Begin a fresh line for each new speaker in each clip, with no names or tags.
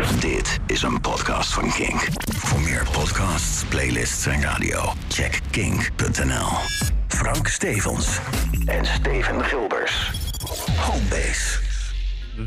Dit is een podcast van Kink. Voor meer podcasts, playlists en radio, check kink.nl. Frank Stevens en Steven Gilbers. Homebase.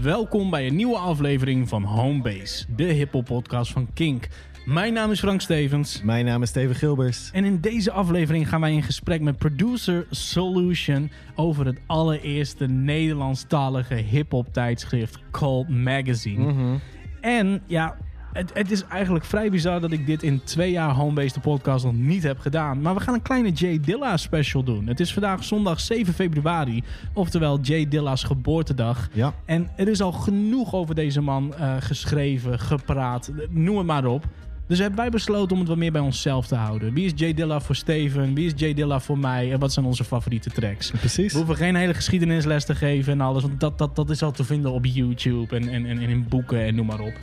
Welkom bij een nieuwe aflevering van Homebase, de hiphop podcast van Kink. Mijn naam is Frank Stevens.
Mijn naam is Steven Gilbers.
En in deze aflevering gaan wij in gesprek met producer Solution over het allereerste Nederlandstalige hip-hop tijdschrift Cult Magazine. En ja, het, het is eigenlijk vrij bizar dat ik dit in twee jaar Homebase de podcast nog niet heb gedaan. Maar we gaan een kleine Jay Dilla special doen. Het is vandaag zondag 7 februari, oftewel Jay Dilla's geboortedag.
Ja.
En er is al genoeg over deze man eh, geschreven, gepraat, noem het maar op. Dus hebben wij besloten om het wat meer bij onszelf te houden. Wie is Jay Dilla voor Steven? Wie is Jay Dilla voor mij? En wat zijn onze favoriete tracks?
Precies.
We hoeven geen hele geschiedenisles te geven en alles. Want dat, dat, dat is al te vinden op YouTube en, en, en in boeken en noem maar op.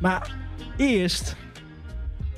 Maar eerst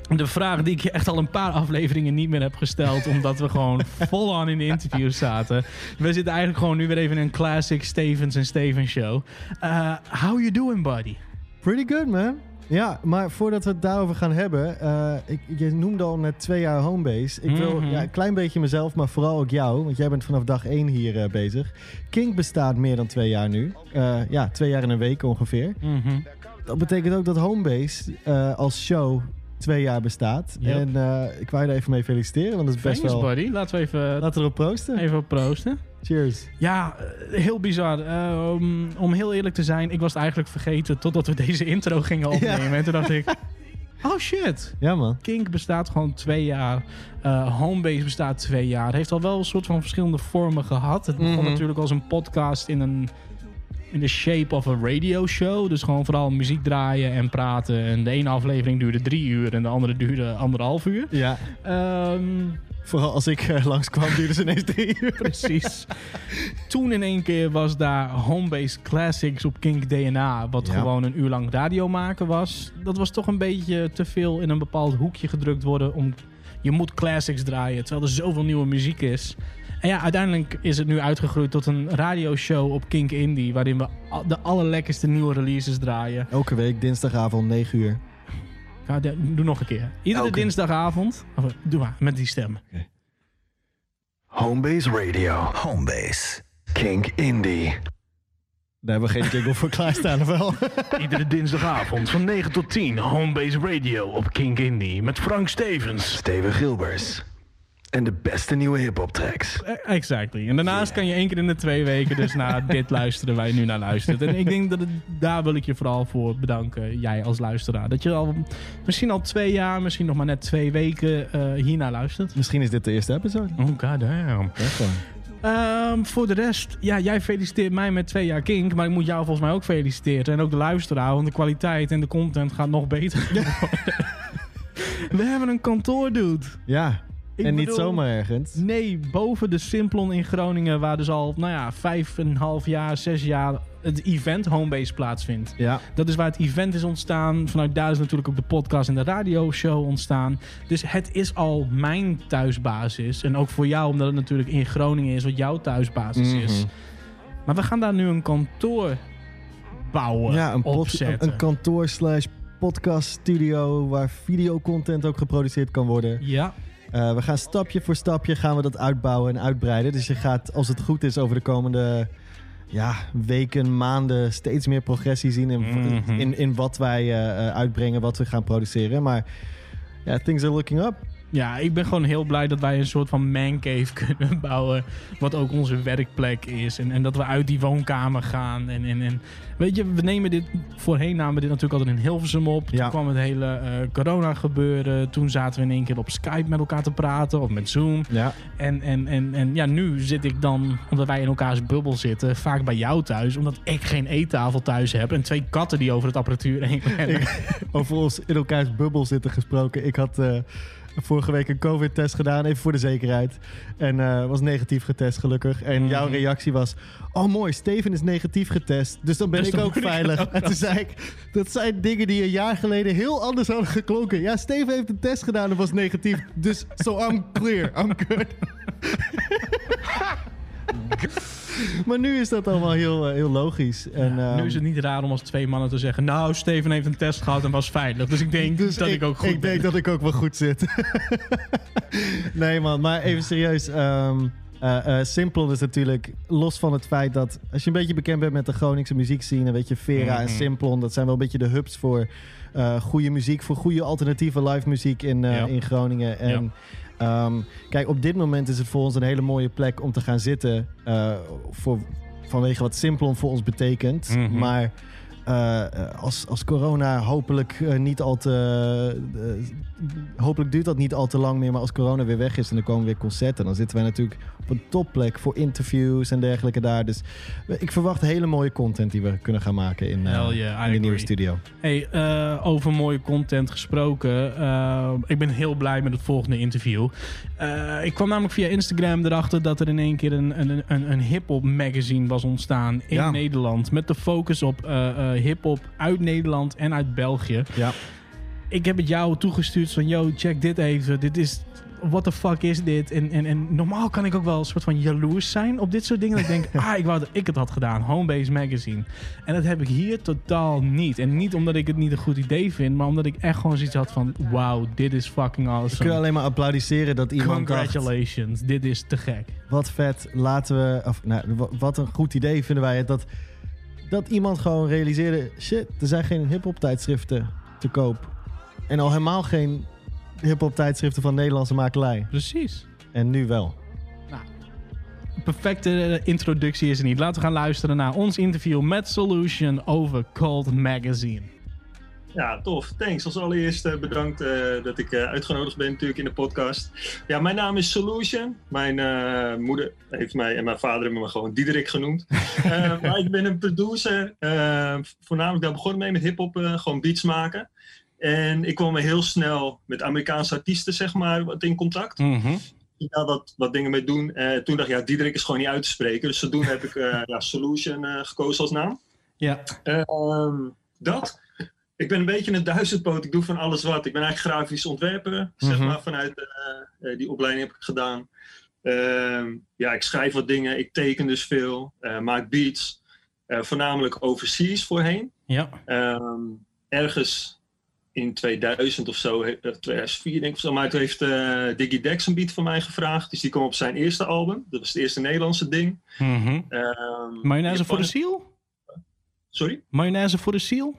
de vraag die ik je echt al een paar afleveringen niet meer heb gesteld. omdat we gewoon vol aan in de interview zaten. We zitten eigenlijk gewoon nu weer even in een classic Stevens en Steven show. Uh, how you doing, buddy?
Pretty good, man. Ja, maar voordat we het daarover gaan hebben, uh, ik, je noemde al net twee jaar homebase. Ik wil
Mhm.
ja, een klein beetje mezelf, maar vooral ook jou, want jij bent vanaf dag één hier uh, bezig. Kink bestaat meer dan twee jaar nu. Uh, ja, twee jaar en een week ongeveer.
Mhm.
Dat betekent ook dat homebase als show twee jaar bestaat.
Yep.
En uh, ik wou je er even mee feliciteren, want dat is best
Thanks,
wel...
buddy. Laten we even,
Laten we erop proosten.
even op proosten.
Cheers.
Ja, eh, heel bizar. Uh, om, om heel eerlijk te zijn, ik was het eigenlijk vergeten totdat we deze intro gingen opnemen.
Ja.
En toen dacht ik, oh shit.
Ja, man.
Kink bestaat gewoon twee jaar. Uh, Homebase bestaat twee jaar. Het heeft al wel een soort van verschillende vormen gehad. Het begon
Mhm.
mm -hmm. natuurlijk als een podcast in een in de shape of a radio show. Dus gewoon vooral muziek draaien en praten. En de ene aflevering duurde drie uur en de andere duurde anderhalf uur.
Ja.
Um,
Vooral als ik uh, langskwam duurde ze ineens drie uur.
Precies. Toen in één keer was daar Homebase Classics op Kink DNA. Wat
Ja.
gewoon een uur lang radio maken was. Dat was toch een beetje te veel in een bepaald hoekje gedrukt worden. Om, je moet classics draaien, terwijl er zoveel nieuwe muziek is. En ja, uiteindelijk is het nu uitgegroeid tot een radioshow op Kink Indie. Waarin we de allerlekkerste nieuwe releases draaien.
Elke week dinsdagavond 9 uur.
Ga, de- doe nog een keer. Iedere
Elke.
dinsdagavond. Of, doe maar, met die stem.
Homebase Radio. Homebase. Kink Indie.
Daar hebben we geen jingle voor klaarstaan, of wel?
Iedere dinsdagavond van 9 tot 10 Homebase Radio op Kink Indie met Frank Stevens.
Steven Gilbers. En de beste nieuwe hip-hop tracks.
Eh, Exactly. En daarnaast kan je één keer in de twee weken dus naar dit luisteren waar je nu naar luistert. En ik denk dat het, daar wil ik je vooral voor bedanken, jij als luisteraar. Dat je al misschien al twee jaar, misschien nog maar net twee weken uh, hiernaar luistert.
Misschien is dit de eerste episode.
Oh god damn.
Ja.
Um, voor de rest, ja, jij feliciteert mij met twee jaar kink, maar ik moet jou volgens mij ook feliciteren. En ook de luisteraar, want de kwaliteit en de content gaat nog beter. We hebben een kantoor, dude.
Ja,
Ik
en niet zomaar ergens.
Nee, boven de Simplon in Groningen, waar dus al, nou ja, vijf en een half jaar, zes jaar het event Homebase plaatsvindt.
Ja,
Dat is waar het event is ontstaan. Vanuit daar is natuurlijk ook de podcast en de radioshow ontstaan. Dus het is al mijn thuisbasis. En ook voor jou, omdat het natuurlijk in Groningen is, wat jouw thuisbasis is.
Mhm.
Maar we gaan daar nu een kantoor bouwen,
ja een,
opzetten.
een kantoor slash podcast studio waar videocontent ook geproduceerd kan worden.
ja,
we gaan stapje voor stapje gaan we dat uitbouwen en uitbreiden. Dus je gaat, als het goed is, over de komende ja, weken, maanden steeds meer progressie zien in,
Mhm.
in, in wat wij uh, uh, uitbrengen, wat we gaan produceren. Maar ja, things are looking up.
Ja, ik ben gewoon heel blij dat wij een soort van mancave kunnen bouwen. Wat ook onze werkplek is. En, en dat we uit die woonkamer gaan. En, en, en weet je, we nemen dit. Voorheen namen we dit natuurlijk altijd in Hilversum op. Toen
Ja.
kwam het hele eh, corona gebeuren. Toen zaten we in één keer op Skype met elkaar te praten. Of met Zoom.
Ja,
En, en, en, en ja, nu zit ik dan, omdat wij in elkaars bubbel zitten, vaak bij jou thuis. Omdat ik geen eettafel thuis heb. En twee katten die over het apparatuur heen rennen.
over ons in elkaars bubbel zitten gesproken. Ik had uh, vorige week een COVID-test gedaan, even voor de zekerheid. En uh, was negatief getest, gelukkig. En
Mhm.
jouw reactie was: Oh, mooi, Steven is negatief getest. Dus dan ben
Dus
ik
dan
ook
ik
veilig.
ook
en toen zei ik: Dat zijn dingen die een jaar geleden heel anders hadden geklonken. Ja, Steven heeft een test gedaan en was negatief. Dus so I'm clear, I'm good. maar nu is dat allemaal heel, eh, heel logisch. En,
nu
ehm,
is het niet raar om als twee mannen te zeggen... Nou, Steven heeft een test gehad en was veilig. Dus ik denk
Dus
dat ik, ook goed
Ik
ben.
denk dat ik ook wel goed zit. nee man, maar even serieus. Simplon is natuurlijk, los van het feit dat... als je een beetje bekend bent met de Groningse muziekscene... weet je, Vera en
Mhm.
Simplon... dat zijn wel een beetje de hubs voor goede muziek... voor goede alternatieve live muziek in,
Ja.
in Groningen. En ehm, kijk, op dit moment is het voor ons een hele mooie plek... om te gaan zitten eh, voor, vanwege wat Simplon voor ons betekent.
Mhm.
Maar... eh, als, als corona hopelijk eh, niet al te. eh, hopelijk duurt dat niet al te lang meer. Maar als corona weer weg is en er komen weer concerten. dan zitten wij natuurlijk op een topplek voor interviews en dergelijke daar. Dus eh, ik verwacht hele mooie content die we kunnen gaan maken in, eh,
yeah,
in de nieuwe studio.
Hey, eh, over mooie content gesproken. eh, ik ben heel blij met het volgende interview. Eh, ik kwam namelijk via Instagram erachter dat er in één keer een, een, een, een hip-hop magazine was ontstaan in
Ja.
Nederland. Met de focus op eh eh, hip-hop uit Nederland en uit België.
Ja.
Ik heb het jou toegestuurd van: yo, check dit even. Dit is. What the fuck is dit? En, en, en normaal kan ik ook wel een soort van jaloers zijn op dit soort dingen. Dat ik denk, ah, ik wou dat ik het had gedaan. Homebase Magazine. En dat heb ik hier totaal niet. En niet omdat ik het niet een goed idee vind, maar omdat ik echt gewoon zoiets had van: wauw, dit is fucking
Ik kun
awesome.
alleen maar applaudisseren dat iemand dacht...
Congratulations, dit is te gek.
Wat vet, laten we... Of, nou, wa- wat een goed idee vinden wij het. Dat, dat iemand gewoon realiseerde... Shit, er zijn geen hip-hop tijdschriften te koop. En al helemaal geen hip-hop tijdschriften van Nederlandse makelij.
Precies.
En nu wel.
Perfecte eh, introductie is er niet. Laten we gaan luisteren naar ons interview met Solution over Cold Magazine.
Ja, tof. Thanks. Als allereerste bedankt eh, dat ik eh, uitgenodigd ben natuurlijk in de podcast. Ja, mijn naam is Solution. Mijn eh, moeder heeft mij en mijn vader hebben me gewoon Diederik genoemd. Maar ik ben een producer. voornamelijk daar begonnen mee met hip-hop, gewoon beats maken. En ik kwam heel snel met Amerikaanse artiesten, zeg maar, wat in contact. Ik daar wat, wat dingen mee doen. Toen dacht ik, ja, Diederik is gewoon niet uit te spreken. Dus zodoende heb ik ja, Solution gekozen als naam.
Ja.
Ehm, dat. Ik ben een beetje een duizendpoot. Ik doe van alles wat. Ik ben eigenlijk grafisch ontwerper. Zeg
Mhm.
maar vanuit eh, eh, die opleiding heb ik gedaan. Ehm, ja, ik schrijf wat dingen. Ik teken dus veel. eh, maak beats. Voornamelijk overseas voorheen.
Ja.
Ehm, ergens in 2000 of zo, he- eh, 2004 denk ik of zo. Maar toen heeft Diggy Dex een beat van mij gevraagd. Dus die kwam op zijn eerste album. Dat was het eerste Nederlandse ding. Ehm,
Mayonaise voor de ziel?
Sorry?
Mayonaise voor de ziel?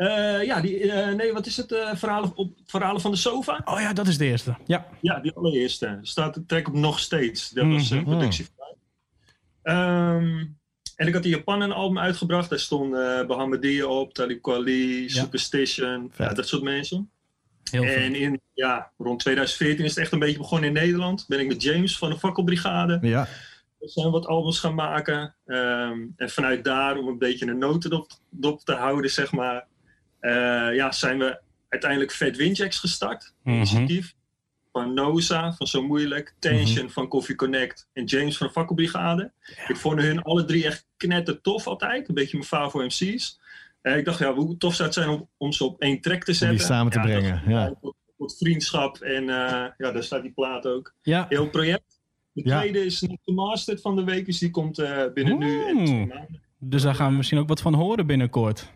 Eh, ja, die, eh, nee, wat is het? eh verhalen, op, verhalen van de sofa?
Oh ja, dat is de eerste. Ja.
Ja, die allereerste. Er staat de track op nog steeds. Dat was
Mhm.
een productie van mij. Ehm, en ik had in Japan een album uitgebracht. Daar stonden Bahamadia op, Talib Kweli, Superstition, ja, dat soort mensen.
Heel.
En in, ja, rond 2014 is het echt een beetje begonnen in Nederland. Ben ik met James van de Fakkelbrigade.
Ja.
We zijn wat albums gaan maken. Ehm, en vanuit daar, om een beetje een notendop dop te houden, zeg maar, ja, zijn we uiteindelijk Fat Windjacks gestart.
Mhm.
Initiatief van Noza, van Zo Moeilijk, Tension van Coffee Connect en James van de Fakkelbrigade. Ik vond hun alle drie echt knetter tof altijd. Een beetje mijn favo MC's. Eh, ik dacht, ja, hoe tof zou het zijn om, om ze op één track te
Om
zetten.
die samen te
Ja,
brengen. Ja.
Tot, tot vriendschap en eh, ja, daar staat die plaat ook.
Ja.
Heel project. De
Ja.
tweede is nog gemasterd van de week, dus die komt eh, binnen nu en
Oeh.
twee maanden.
Dus daar gaan we misschien ook wat van horen binnenkort.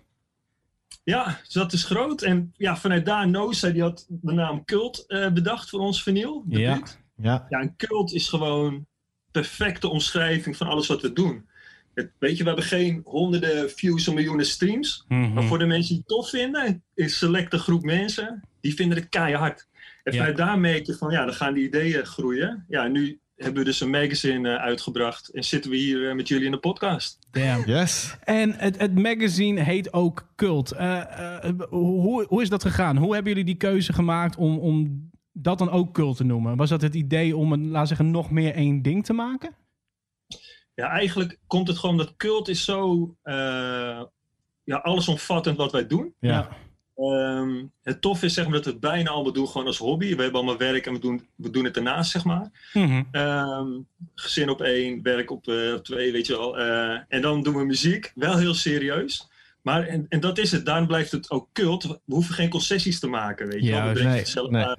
Ja, dus dat is groot. En ja, vanuit daar, Noza, die had de naam Cult eh, bedacht voor ons vinyl. de
Ja.
beat.
Ja.
Ja, een cult is gewoon perfecte omschrijving van alles wat we doen. Het, weet je, we hebben geen honderden views of miljoenen streams.
Mhm.
Maar voor de mensen die het tof vinden, is een selecte groep mensen, die vinden het keihard. En
Ja.
vanuit daar merk je van, ja, dan gaan die ideeën groeien. Ja, nu hebben we dus een magazine eh, uitgebracht en zitten we hier eh, met jullie in de podcast.
Damn.
Yes.
En het, het magazine heet ook Cult. Eh, eh, hoe, hoe is dat gegaan? Hoe hebben jullie die keuze gemaakt om, om dat dan ook Cult te noemen? Was dat het idee om, een, laat zeggen, nog meer één ding te maken?
Ja, eigenlijk komt het gewoon dat cult is zo eh, ja, allesomvattend wat wij doen.
Ja.
Ehm, het tof is zeg maar, dat we het bijna allemaal doen gewoon als hobby. We hebben allemaal werk en we doen, we doen het daarnaast, zeg maar.
Mhm.
Ehm, gezin op één, werk op, eh, twee, weet je wel. Eh, en dan doen we muziek, wel heel serieus. Maar, en, en dat is het, daarom blijft het ook cult. We hoeven geen concessies te maken, weet je wel. We
Juist.
brengen
Nee,
het zelf
nee.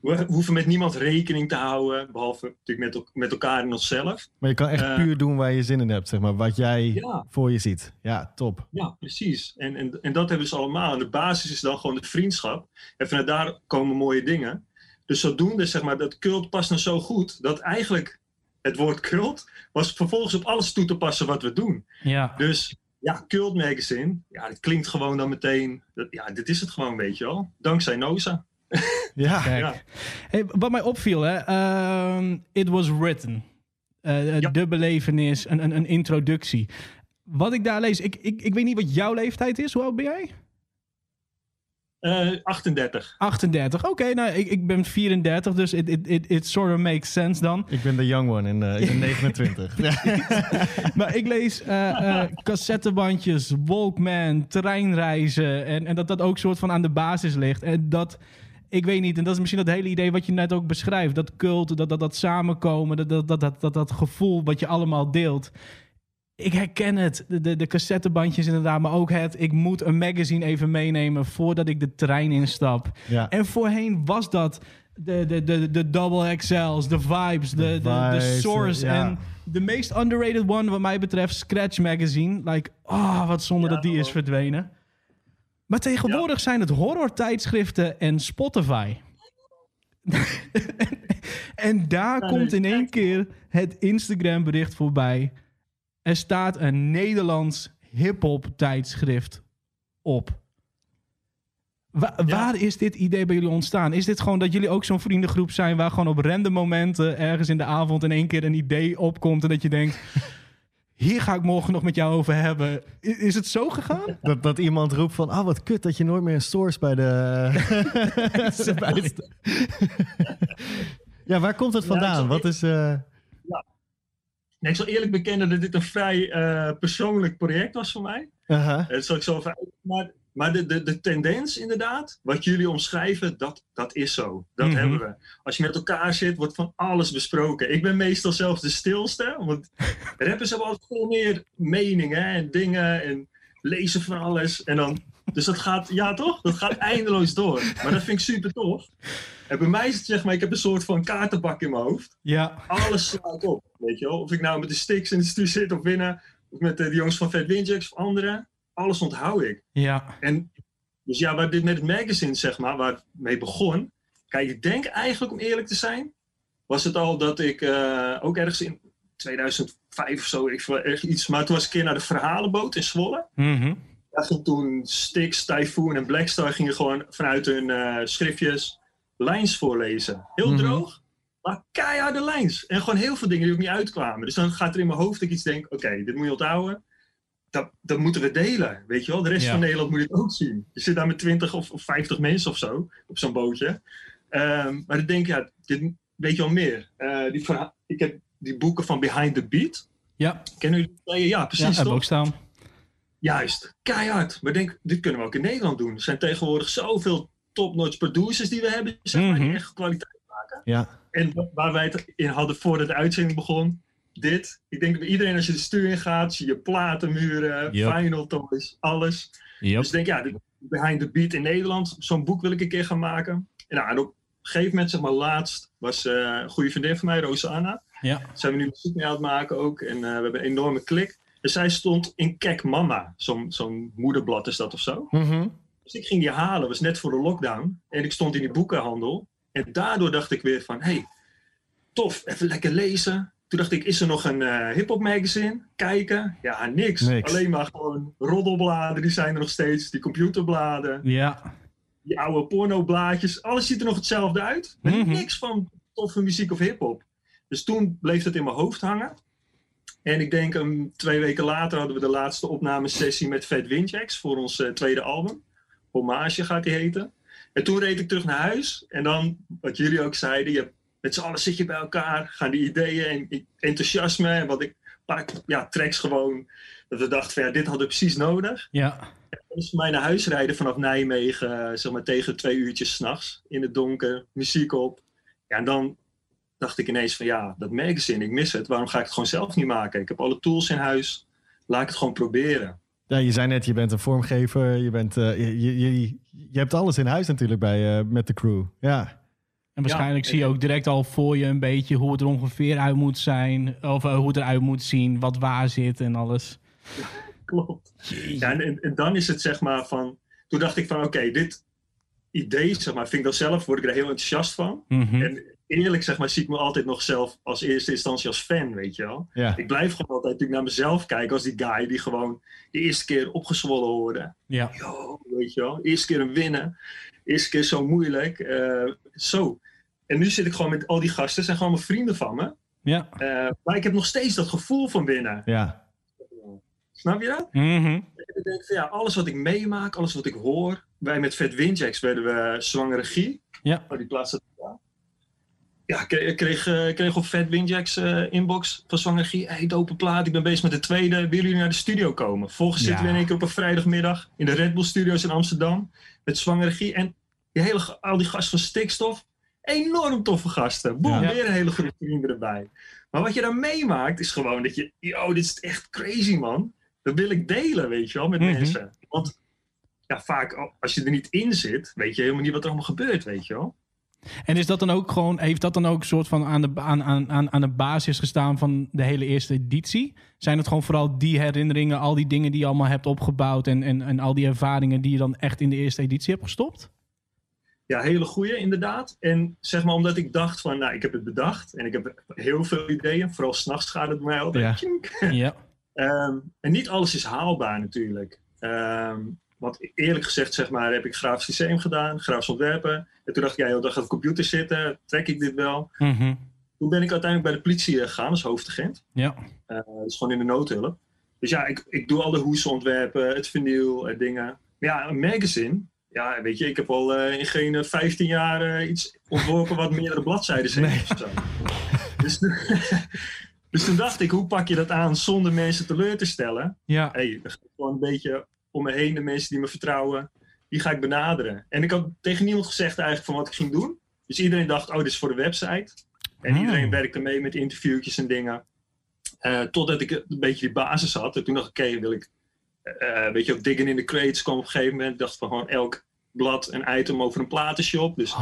We hoeven met niemand rekening te houden, behalve natuurlijk met, met elkaar en onszelf.
Maar je kan echt
Eh,
puur doen waar je zin in hebt, zeg maar. Wat jij
Ja.
voor je ziet. Ja, top.
Ja, precies. En, en, en dat hebben ze allemaal. En de basis is dan gewoon de vriendschap. En vanuit daar komen mooie dingen. Dus zodoende, zeg maar, dat cult past nou zo goed, dat eigenlijk het woord cult was vervolgens op alles toe te passen wat we doen.
Ja.
Dus ja, Cult Magazine, ja, het klinkt gewoon dan meteen, dat, ja, dit is het gewoon, weet je wel. Dankzij Noza.
Ja.
Kijk.
Ja.
Hey, wat mij opviel, hè, ehm, it was written. Eh,
Ja.
De belevenis, een, een, een introductie. Wat ik daar lees, ik, ik, ik weet niet wat jouw leeftijd is. Hoe oud ben jij?
Eh, 38.
38. Oké, nou, ik, ik ben 34, dus it, it, it, it sort of makes sense dan.
Ik ben de young one en eh, ik ben 29. Ja.
maar ik lees eh, eh, cassettebandjes, Walkman, treinreizen. En, en dat dat ook soort van aan de basis ligt. En dat, ik weet niet, en dat is misschien dat hele idee wat je net ook beschrijft. Dat cult, dat, dat, dat samenkomen, dat, dat, dat, dat, dat, dat gevoel wat je allemaal deelt. Ik herken het, de, de, de cassettebandjes inderdaad, maar ook het... ik moet een magazine even meenemen voordat ik de trein instap.
ja.
En voorheen was dat de, de, de, de double XL's, de vibes, de, de, de, source.
ja.
En de meest underrated one wat mij betreft, Scratch Magazine. Like, ah, wat zonde
Ja,
dat die is verdwenen. Maar tegenwoordig zijn het horror tijdschriften en Spotify. en daar komt in één
echt.
keer het Instagram bericht voorbij. Er staat een Nederlands hip-hop tijdschrift op. Wa-
Ja.
Waar is dit idee bij jullie ontstaan? Is dit gewoon dat jullie ook zo'n vriendengroep zijn waar gewoon op random momenten ergens in de avond in één keer een idee opkomt en dat je denkt: hier ga ik morgen nog met jou over hebben. Is het zo gegaan?
Dat, dat iemand roept van, ah wat kut dat je nooit meer een source bij de... bij de- ja, waar komt het
Ja,
vandaan?
ik zal-
Wat is... eh,
Nee, ik zal eerlijk bekennen dat dit een vrij eh, persoonlijk project was voor mij.
aha.
Dat zal ik zo even Maar, maar de, de, de tendens inderdaad, wat jullie omschrijven, dat, dat is zo. Dat
Mhm.
hebben we. Als je met elkaar zit, wordt van alles besproken. Ik ben meestal zelfs de stilste, want rappers hebben altijd veel meer meningen en dingen en lezen van alles. En dan, dus dat gaat, ja toch? Dat gaat eindeloos door. Maar dat vind ik super tof. En bij mij is het zeg maar, ik heb een soort van kaartenbak in mijn hoofd
Ja.
alles slaat op. Weet je wel? Of ik nou met de sticks in de stuur zit of binnen, of met de jongens van Fat Windjacks of anderen. Alles onthoud ik.
Ja.
En dus ja, waar dit met het magazine, zeg maar, waar het mee begon. Kijk, ik denk eigenlijk, om eerlijk te zijn, was het al dat ik eh, ook ergens in 2005 of zo, ik, echt iets, maar toen was ik een keer naar de verhalenboot in Zwolle.
Mhm.
Daar ging toen Styx, Typhoon en Blackstar gingen gewoon vanuit hun eh, schriftjes lijns voorlezen. Heel
Mhm.
droog, maar keiharde lijns. En gewoon heel veel dingen die ook niet uitkwamen. Dus dan gaat er in mijn hoofd dat ik iets denk, oké, dit moet je onthouden. Dat, dat moeten we delen, weet je wel. De rest
Ja.
van Nederland moet het ook zien. Je zit daar met 20 of, of 50 mensen of zo op zo'n bootje. Ehm, maar dan denk ik, ja, dit weet je wel meer. Eh, die verha- ik heb die boeken van Behind the Beat.
Ja.
Kennen jullie? Ja,
Ja,
precies toch?
ook staan.
Juist, keihard. Maar denk, dit kunnen we ook in Nederland doen. Er zijn tegenwoordig zoveel top-notch producers die we hebben, zeg maar,
Mhm.
die echt kwaliteit maken.
Ja.
En wa- waar wij het in hadden voordat de uitzending begon, dit. Ik denk dat mensen als je de stuur in gaat, zie je platenmuren,
Yep.
vinyl toys, alles. Dus ik denk, ja, Behind the Beat in Nederland, zo'n boek wil ik een keer gaan maken. En, nou, en op een gegeven moment, zeg maar laatst, was eh, een goede vriendin van mij, Rosanna.
Ja.
Zijn we nu muziek mee aan het maken ook. En eh, we hebben een enorme klik. En zij stond in Kek Mama. Zo'n zo'n moederblad is dat of zo.
Mhm.
Dus ik ging die halen. was net voor de lockdown. En ik stond in die boekenhandel. En daardoor dacht ik weer van... hey, tof, even lekker lezen. Toen dacht ik, is er nog een eh hip-hop magazine? Kijken? Ja, niks.
Niks.
Alleen maar gewoon roddelbladen. Die zijn er nog steeds. Die computerbladen.
Ja.
Die oude pornoblaadjes. Alles ziet er nog hetzelfde uit.
Mhm.
niks van toffe muziek of hip-hop. Dus toen bleef het in mijn hoofd hangen. En ik denk um, twee weken later hadden we de laatste opnamesessie met Fat Windjacks voor ons eh, tweede album. Hommage gaat die heten. En toen reed ik terug naar huis. En dan, wat jullie ook zeiden, je, met z'n allen zit je bij elkaar. Gaan die ideeën en enthousiasme. En wat ik, een paar ja, tracks gewoon. Dat we dachten van ja, dit hadden we precies nodig.
Ja.
Dat is voor mij naar huis rijden vanaf Nijmegen, eh, zeg maar tegen twee uurtjes s'nachts. In het donker, muziek op. Ja, en dan dacht ik ineens van ja, dat magazine, ik mis het. Waarom ga ik het gewoon zelf niet maken? Ik heb alle tools in huis. Laat ik het gewoon proberen.
Ja, je zei net, je bent een vormgever. Je, bent, eh, je, je, je, je hebt alles in huis natuurlijk bij, eh, met de crew. Ja.
En waarschijnlijk
Ja,
zie je ook direct al voor je een beetje hoe het er ongeveer uit moet zijn. Of eh, hoe het eruit moet zien, wat waar zit en alles.
Klopt. Ja, en, dan is het zeg maar van. Toen dacht ik van oké, dit idee, zeg maar, vind ik dan zelf, word ik er heel enthousiast van.
Mhm.
En eerlijk zeg maar, zie ik me altijd nog zelf als eerste instantie als fan, weet je wel.
Ja.
Ik blijf gewoon altijd natuurlijk naar mezelf kijken als die guy die gewoon de eerste keer opgezwollen hoorde.
Ja.
Yo, weet je wel, eerste keer een winnen. Eerste keer zo moeilijk. eh, zo. En nu zit ik gewoon met al die gasten, zijn gewoon mijn vrienden van me.
Ja.
Eh, maar ik heb nog steeds dat gevoel van winnen.
Ja.
Snap je dat?
Mhm.
Ik denk van, ja, alles wat ik meemaak, alles wat ik hoor. Wij met Vet Windjacks werden we zwangere regie.
Ja.
Oh, die plaats. Ja, ik kreeg, ik kreeg, eh, kreeg op Vet Windjacks eh, inbox van zwangere regie. Hey, dope plaat, ik ben bezig met de tweede. Willen jullie naar de studio komen? Vervolgens
Ja.
zitten we in één keer op een vrijdagmiddag in de Red Bull Studios in Amsterdam. Met zwangere regie. En die hele, al die gasten van Stikstof. Enorm toffe gasten. Boem,
Ja.
weer een hele groep vrienden erbij. Maar wat je dan meemaakt is gewoon dat je... Yo, dit is echt crazy, man. Dat wil ik delen, weet je wel, met
Mhm.
mensen. Want ja, vaak al- als je er niet in zit, weet je helemaal niet wat er allemaal gebeurt, weet je wel.
En is dat dan ook gewoon, heeft dat dan ook een soort van aan de, aan, aan, aan, aan de basis gestaan van de hele eerste editie? Zijn het gewoon vooral die herinneringen, al die dingen die je allemaal hebt opgebouwd en, en, en al die ervaringen die je dan echt in de eerste editie hebt gestopt?
Ja, hele goeie, inderdaad. En zeg maar, omdat ik dacht van, nou, ik heb het bedacht en ik heb heel veel ideeën. Vooral s'nachts gaat het mij altijd.
Ja.
Ehm, en niet alles is haalbaar natuurlijk. Ehm, want eerlijk gezegd, zeg maar, heb ik grafisch systeem gedaan, grafisch ontwerpen. En toen dacht ik, ja, joh, dan gaat de computer zitten, trek ik dit wel.
Mhm.
Toen ben ik uiteindelijk bij de politie eh, gegaan als hoofdagent.
Ja.
Dat is gewoon in de noodhulp. Dus ja, ik, ik doe al de hoesontwerpen, het vinyl, eh, dingen. Maar ja, een magazine. Ja, weet je, ik heb al eh, in geen eh, 15 jaar eh, iets ontworpen wat meerdere bladzijden heeft. zo. Dus, toen- dus toen dacht ik, hoe pak je dat aan zonder mensen teleur te stellen?
Ja.
hey, dan ga ik gewoon een beetje om me heen, de mensen die me vertrouwen, die ga ik benaderen. En ik had tegen niemand gezegd eigenlijk van wat ik ging doen. Dus iedereen dacht, oh, dit is voor de website. En
Oh.
iedereen werkte mee met interviewtjes en dingen. Eh, totdat ik een beetje die basis had. En toen dacht ik, oké, wil ik... eh weet je, ook diggen in de crates kwam op een gegeven moment. Ik dacht van gewoon elk blad een item over een platenshop. Dus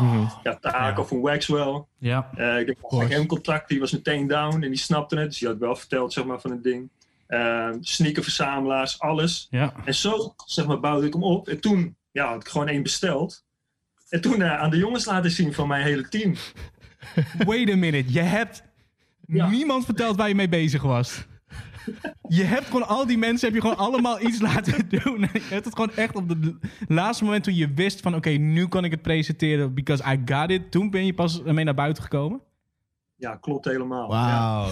ja, Taak
Ja.
of een Waxwell.
Ja.
Eh, ik heb een contact, die was meteen down en die snapte het. Dus die had wel verteld zeg maar, van het ding. Uh, sneakerverzamelaars, alles.
Ja.
En zo zeg maar, bouwde ik hem op. En toen ja, had ik gewoon één besteld. En toen eh, aan de jongens laten zien van mijn hele team.
Wait a minute. Je hebt
Ja.
niemand verteld waar je mee bezig was. Je hebt gewoon al die mensen heb je gewoon allemaal iets laten doen. Je hebt het gewoon echt op het laatste moment toen je wist van oké, nu kan ik het presenteren because I got it. Toen ben je pas ermee naar buiten gekomen.
Ja, klopt helemaal. Ja.
Wauw.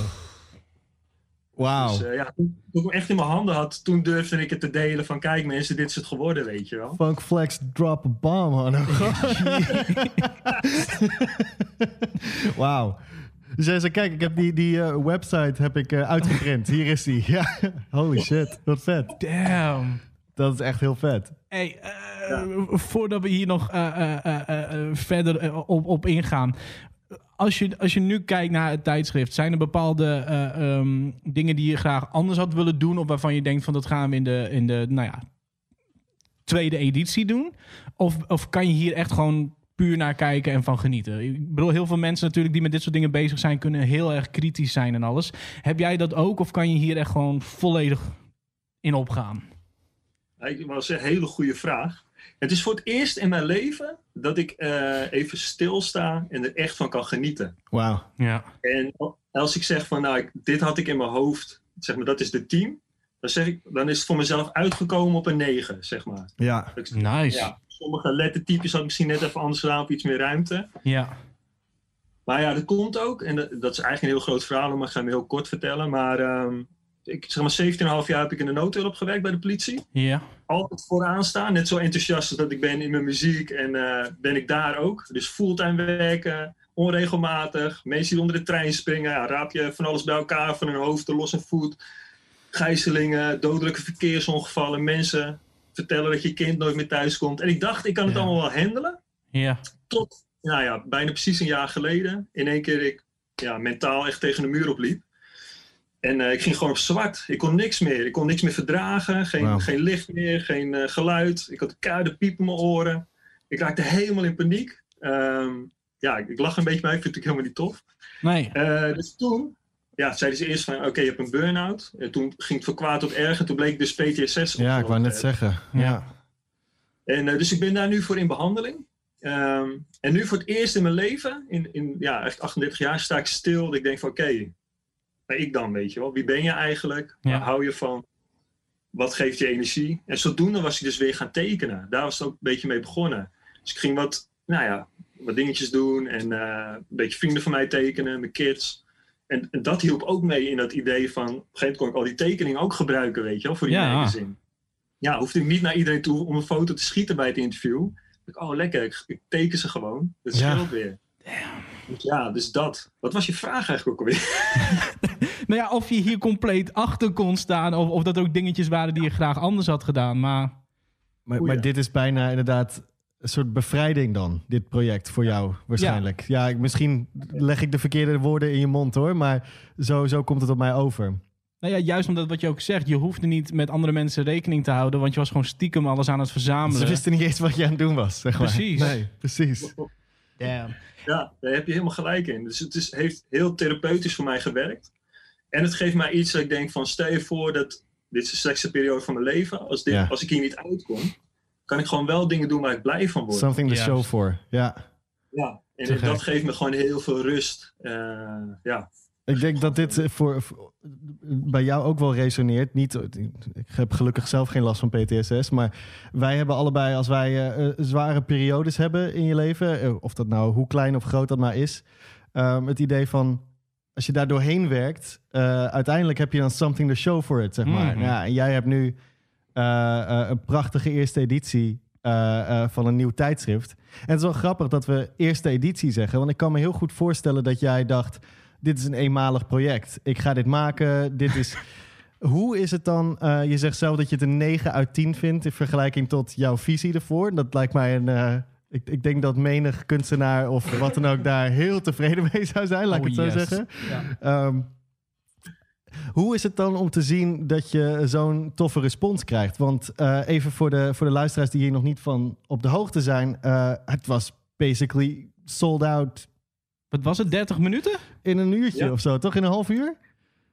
Wauw.
Dus eh, ja, toen, toen ik hem echt in mijn handen had, toen durfde ik het te delen van kijk mensen, dit is het geworden, weet je wel.
Funk Flex drop a bomb, man. Wauw. Dus jij zei, kijk, ik heb die, die eh, website heb ik, eh, uitgeprint. Hier is die. Ja, holy shit. Wat vet.
Damn.
Dat is echt heel vet.
Hey, eh, voordat we hier nog verder op, op ingaan. Als je, als je nu kijkt naar het tijdschrift, zijn er bepaalde eh, ehm, dingen die je graag anders had willen doen? Of waarvan je denkt van dat gaan we in de, in de nou ja, tweede editie doen? Of, of kan je hier echt gewoon puur naar kijken en van genieten? Ik bedoel, heel veel mensen natuurlijk die met dit soort dingen bezig zijn, kunnen heel erg kritisch zijn en alles. Heb jij dat ook of kan je hier echt gewoon volledig in opgaan?
Dat was een hele goede vraag. Het is voor het eerst in mijn leven dat ik eh, even stilsta en er echt van kan genieten.
Wauw.
Ja.
En als ik zeg van, nou, ik- dit had ik in mijn hoofd, zeg maar, dat is de team. Dan, zeg ik, dan is het voor mezelf uitgekomen op een 9, zeg maar.
Ja.
Nice.
Ja, sommige lettertypes had ik misschien net even anders gedaan op iets meer ruimte.
Ja.
Maar ja, dat komt ook. En dat, dat is eigenlijk een heel groot verhaal, maar ik ga hem heel kort vertellen. Maar ehm, ik zeg maar 17,5 jaar heb ik in de noodhulp gewerkt bij de politie.
Ja.
Altijd vooraan staan. Net zo enthousiast als dat ik ben in mijn muziek. En eh, ben ik daar ook. Dus fulltime werken, onregelmatig. Mensen die onder de trein springen. Ja, raap je van alles bij elkaar, van hun hoofd, los en voet. Gijzelingen, dodelijke verkeersongevallen. Mensen vertellen dat je kind nooit meer thuis komt. En ik dacht, ik kan het
Ja.
allemaal wel handelen.
Ja.
Tot, nou ja, bijna precies een jaar geleden. In één keer ik ja, mentaal echt tegen de muur opliep. En eh, ik ging gewoon op zwart. Ik kon niks meer. Ik kon niks meer verdragen. Geen, geen licht meer, geen eh, geluid. Ik had koude piep in mijn oren. Ik raakte helemaal in paniek. Ehm, ja, ja, ik lach een beetje bij, ik vind het natuurlijk helemaal niet tof.
Nee.
Eh, dus toen ja, zeiden ze eerst van, oké, je hebt een burn-out. En toen ging het van kwaad tot erg en toen bleek dus PTSS.
Ja, ik wou net zeggen. Ja.
Ja.
En dus ik ben daar nu voor in behandeling. Ehm, en nu voor het eerst in mijn leven, in, in ja, echt 38 jaar, sta ik stil. Dat ik denk van, oké, maar ik dan, weet je wel. Wie ben je eigenlijk?
Ja.
Waar hou je van? Wat geeft je energie? En zodoende was ik dus weer gaan tekenen. Daar was het ook een beetje mee begonnen. Dus ik ging wat, nou ja, wat dingetjes doen. En eh, een beetje vrienden van mij tekenen, mijn kids. En, en dat hielp ook mee in dat idee van... Op een gegeven moment kon ik al die tekeningen ook gebruiken, weet je wel, voor die
Ja.
magazine. Ja, hoefde ik niet naar iedereen toe om een foto te schieten bij het interview. Ik, oh, lekker, ik, ik teken ze gewoon. Dat
Ja.
scheelt weer. Dus ja, dus dat. Wat was je vraag eigenlijk ook alweer?
Nou ja, of je hier compleet achter kon staan. Of, of dat er ook dingetjes waren die je graag anders had gedaan. Maar
Maar, dit is bijna inderdaad een soort bevrijding dan, dit project voor jou waarschijnlijk. Ja, ik, misschien leg ik de verkeerde woorden in je mond hoor, maar zo, zo komt het op mij over.
nou ja, juist omdat wat je ook zegt. Je hoefde niet met andere mensen rekening te houden. Want je was gewoon stiekem alles aan het verzamelen.
Ze wisten niet eens wat je aan het doen was, zeg maar.
Precies.
Nee, precies.
Damn.
Ja, daar heb je helemaal gelijk in. Dus het is, heeft heel therapeutisch voor mij gewerkt. En het geeft mij iets dat ik denk van... Stel je voor dat dit is de slechtste periode van mijn leven. Als, dit,
Ja.
als ik hier niet uitkom... kan ik gewoon wel dingen doen waar ik blij van word.
Something to show for. Ja.
Ja, en dat geeft me gewoon heel veel rust. Eh, ja.
Ik denk dat dit eh, voor, voor- bij jou ook wel resoneert. Niet, ik heb gelukkig zelf geen last van PTSS. Maar wij hebben allebei, als wij eh, eh, zware periodes hebben in je leven, of dat nou hoe klein of groot dat maar is, ehm, het idee van als je daar doorheen werkt, eh, uiteindelijk heb je dan something to show for it, zeg maar.
Mhm.
Ja, en jij hebt nu een prachtige eerste editie eh, eh, van een nieuw tijdschrift. En het is wel grappig dat we eerste editie zeggen, want ik kan me heel goed voorstellen dat jij dacht dit is een eenmalig project. Ik ga dit maken. Dit is. Hoe is het dan? eh, je zegt zelf dat je het een 9 uit 10 vindt in vergelijking tot jouw visie ervoor. Dat lijkt mij een. eh, ik, ik denk dat menig kunstenaar of wat dan ook daar heel tevreden mee zou zijn, laat ik
Oh,
het zo
yes.
zeggen.
Ja.
Ehm, hoe is het dan om te zien dat je zo'n toffe respons krijgt? Want eh, even voor de, voor de luisteraars die hier nog niet van op de hoogte zijn. eh, het was basically sold out
Wat was het, 30 minuten?
in een uurtje
Ja.
of zo, toch? In een half uur?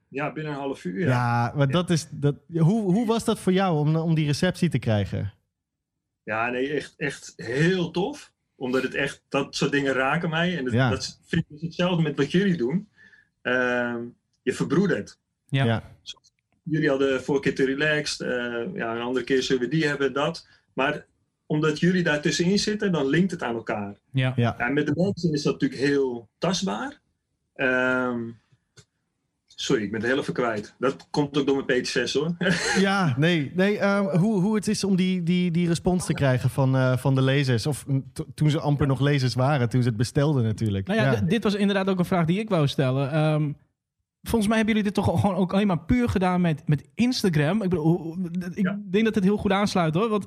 ja, binnen een half uur.
Ja,
Ja,
maar dat is. Dat, hoe, hoe was dat voor jou om, om die receptie te krijgen?
ja nee, echt, echt heel tof. Omdat het echt, dat soort dingen raken mij. En dat,
Ja.
dat vind ik dus hetzelfde met wat jullie doen. Ehm, je verbroedert.
Ja.
Ja.
jullie hadden vorige keer te relaxed. eh, ja, een andere keer zullen we die hebben, dat. Maar omdat jullie daar tussenin zitten, dan linkt het aan elkaar.
Ja.
Ja.
Ja, met de mensen is dat natuurlijk heel tastbaar. Ehm, sorry, ik ben het heel even kwijt. Dat komt ook door mijn PT6 hoor.
Ja, nee. nee ehm, hoe, hoe het is om die, die, die respons te krijgen van, eh, van de lezers. Of mm, to- toen ze amper nog lezers waren, toen ze het bestelden natuurlijk.
Nou ja, dit was inderdaad ook een vraag die ik wou stellen. Ehm, volgens mij hebben jullie dit toch gewoon ook alleen maar puur gedaan met, met Instagram. Ik, bedoel, ik
Ja.
denk dat het heel goed aansluit hoor. Want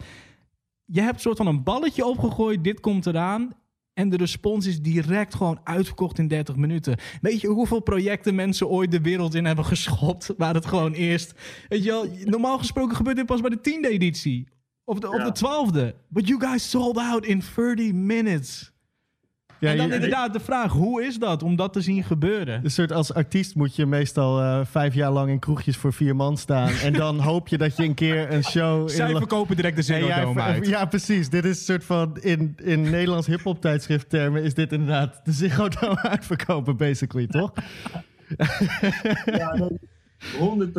je hebt een soort van een balletje opgegooid, dit komt eraan. En de respons is direct gewoon uitverkocht in 30 minuten. Weet je hoeveel projecten mensen ooit de wereld in hebben geschopt? Waar het gewoon eerst. Weet je wel, normaal gesproken gebeurt dit pas bij de tiende editie. Of de, of
Ja.
de twaalfde. But you guys sold out in 30 minutes.
Ja,
en dan
je-
inderdaad de vraag, hoe is dat om dat te zien gebeuren?
Een soort als artiest moet je meestal eh, vijf jaar lang in kroegjes voor vier man staan. en dan hoop je dat je een keer een show...
Zij
in
verkopen direct de Dome
ver-
uit.
Ja, precies. Dit is een soort van... In, in Nederlands hip-hop tijdschrifttermen is dit inderdaad de Ziggo Dome uitverkopen, basically, toch?
Ja, nee, 100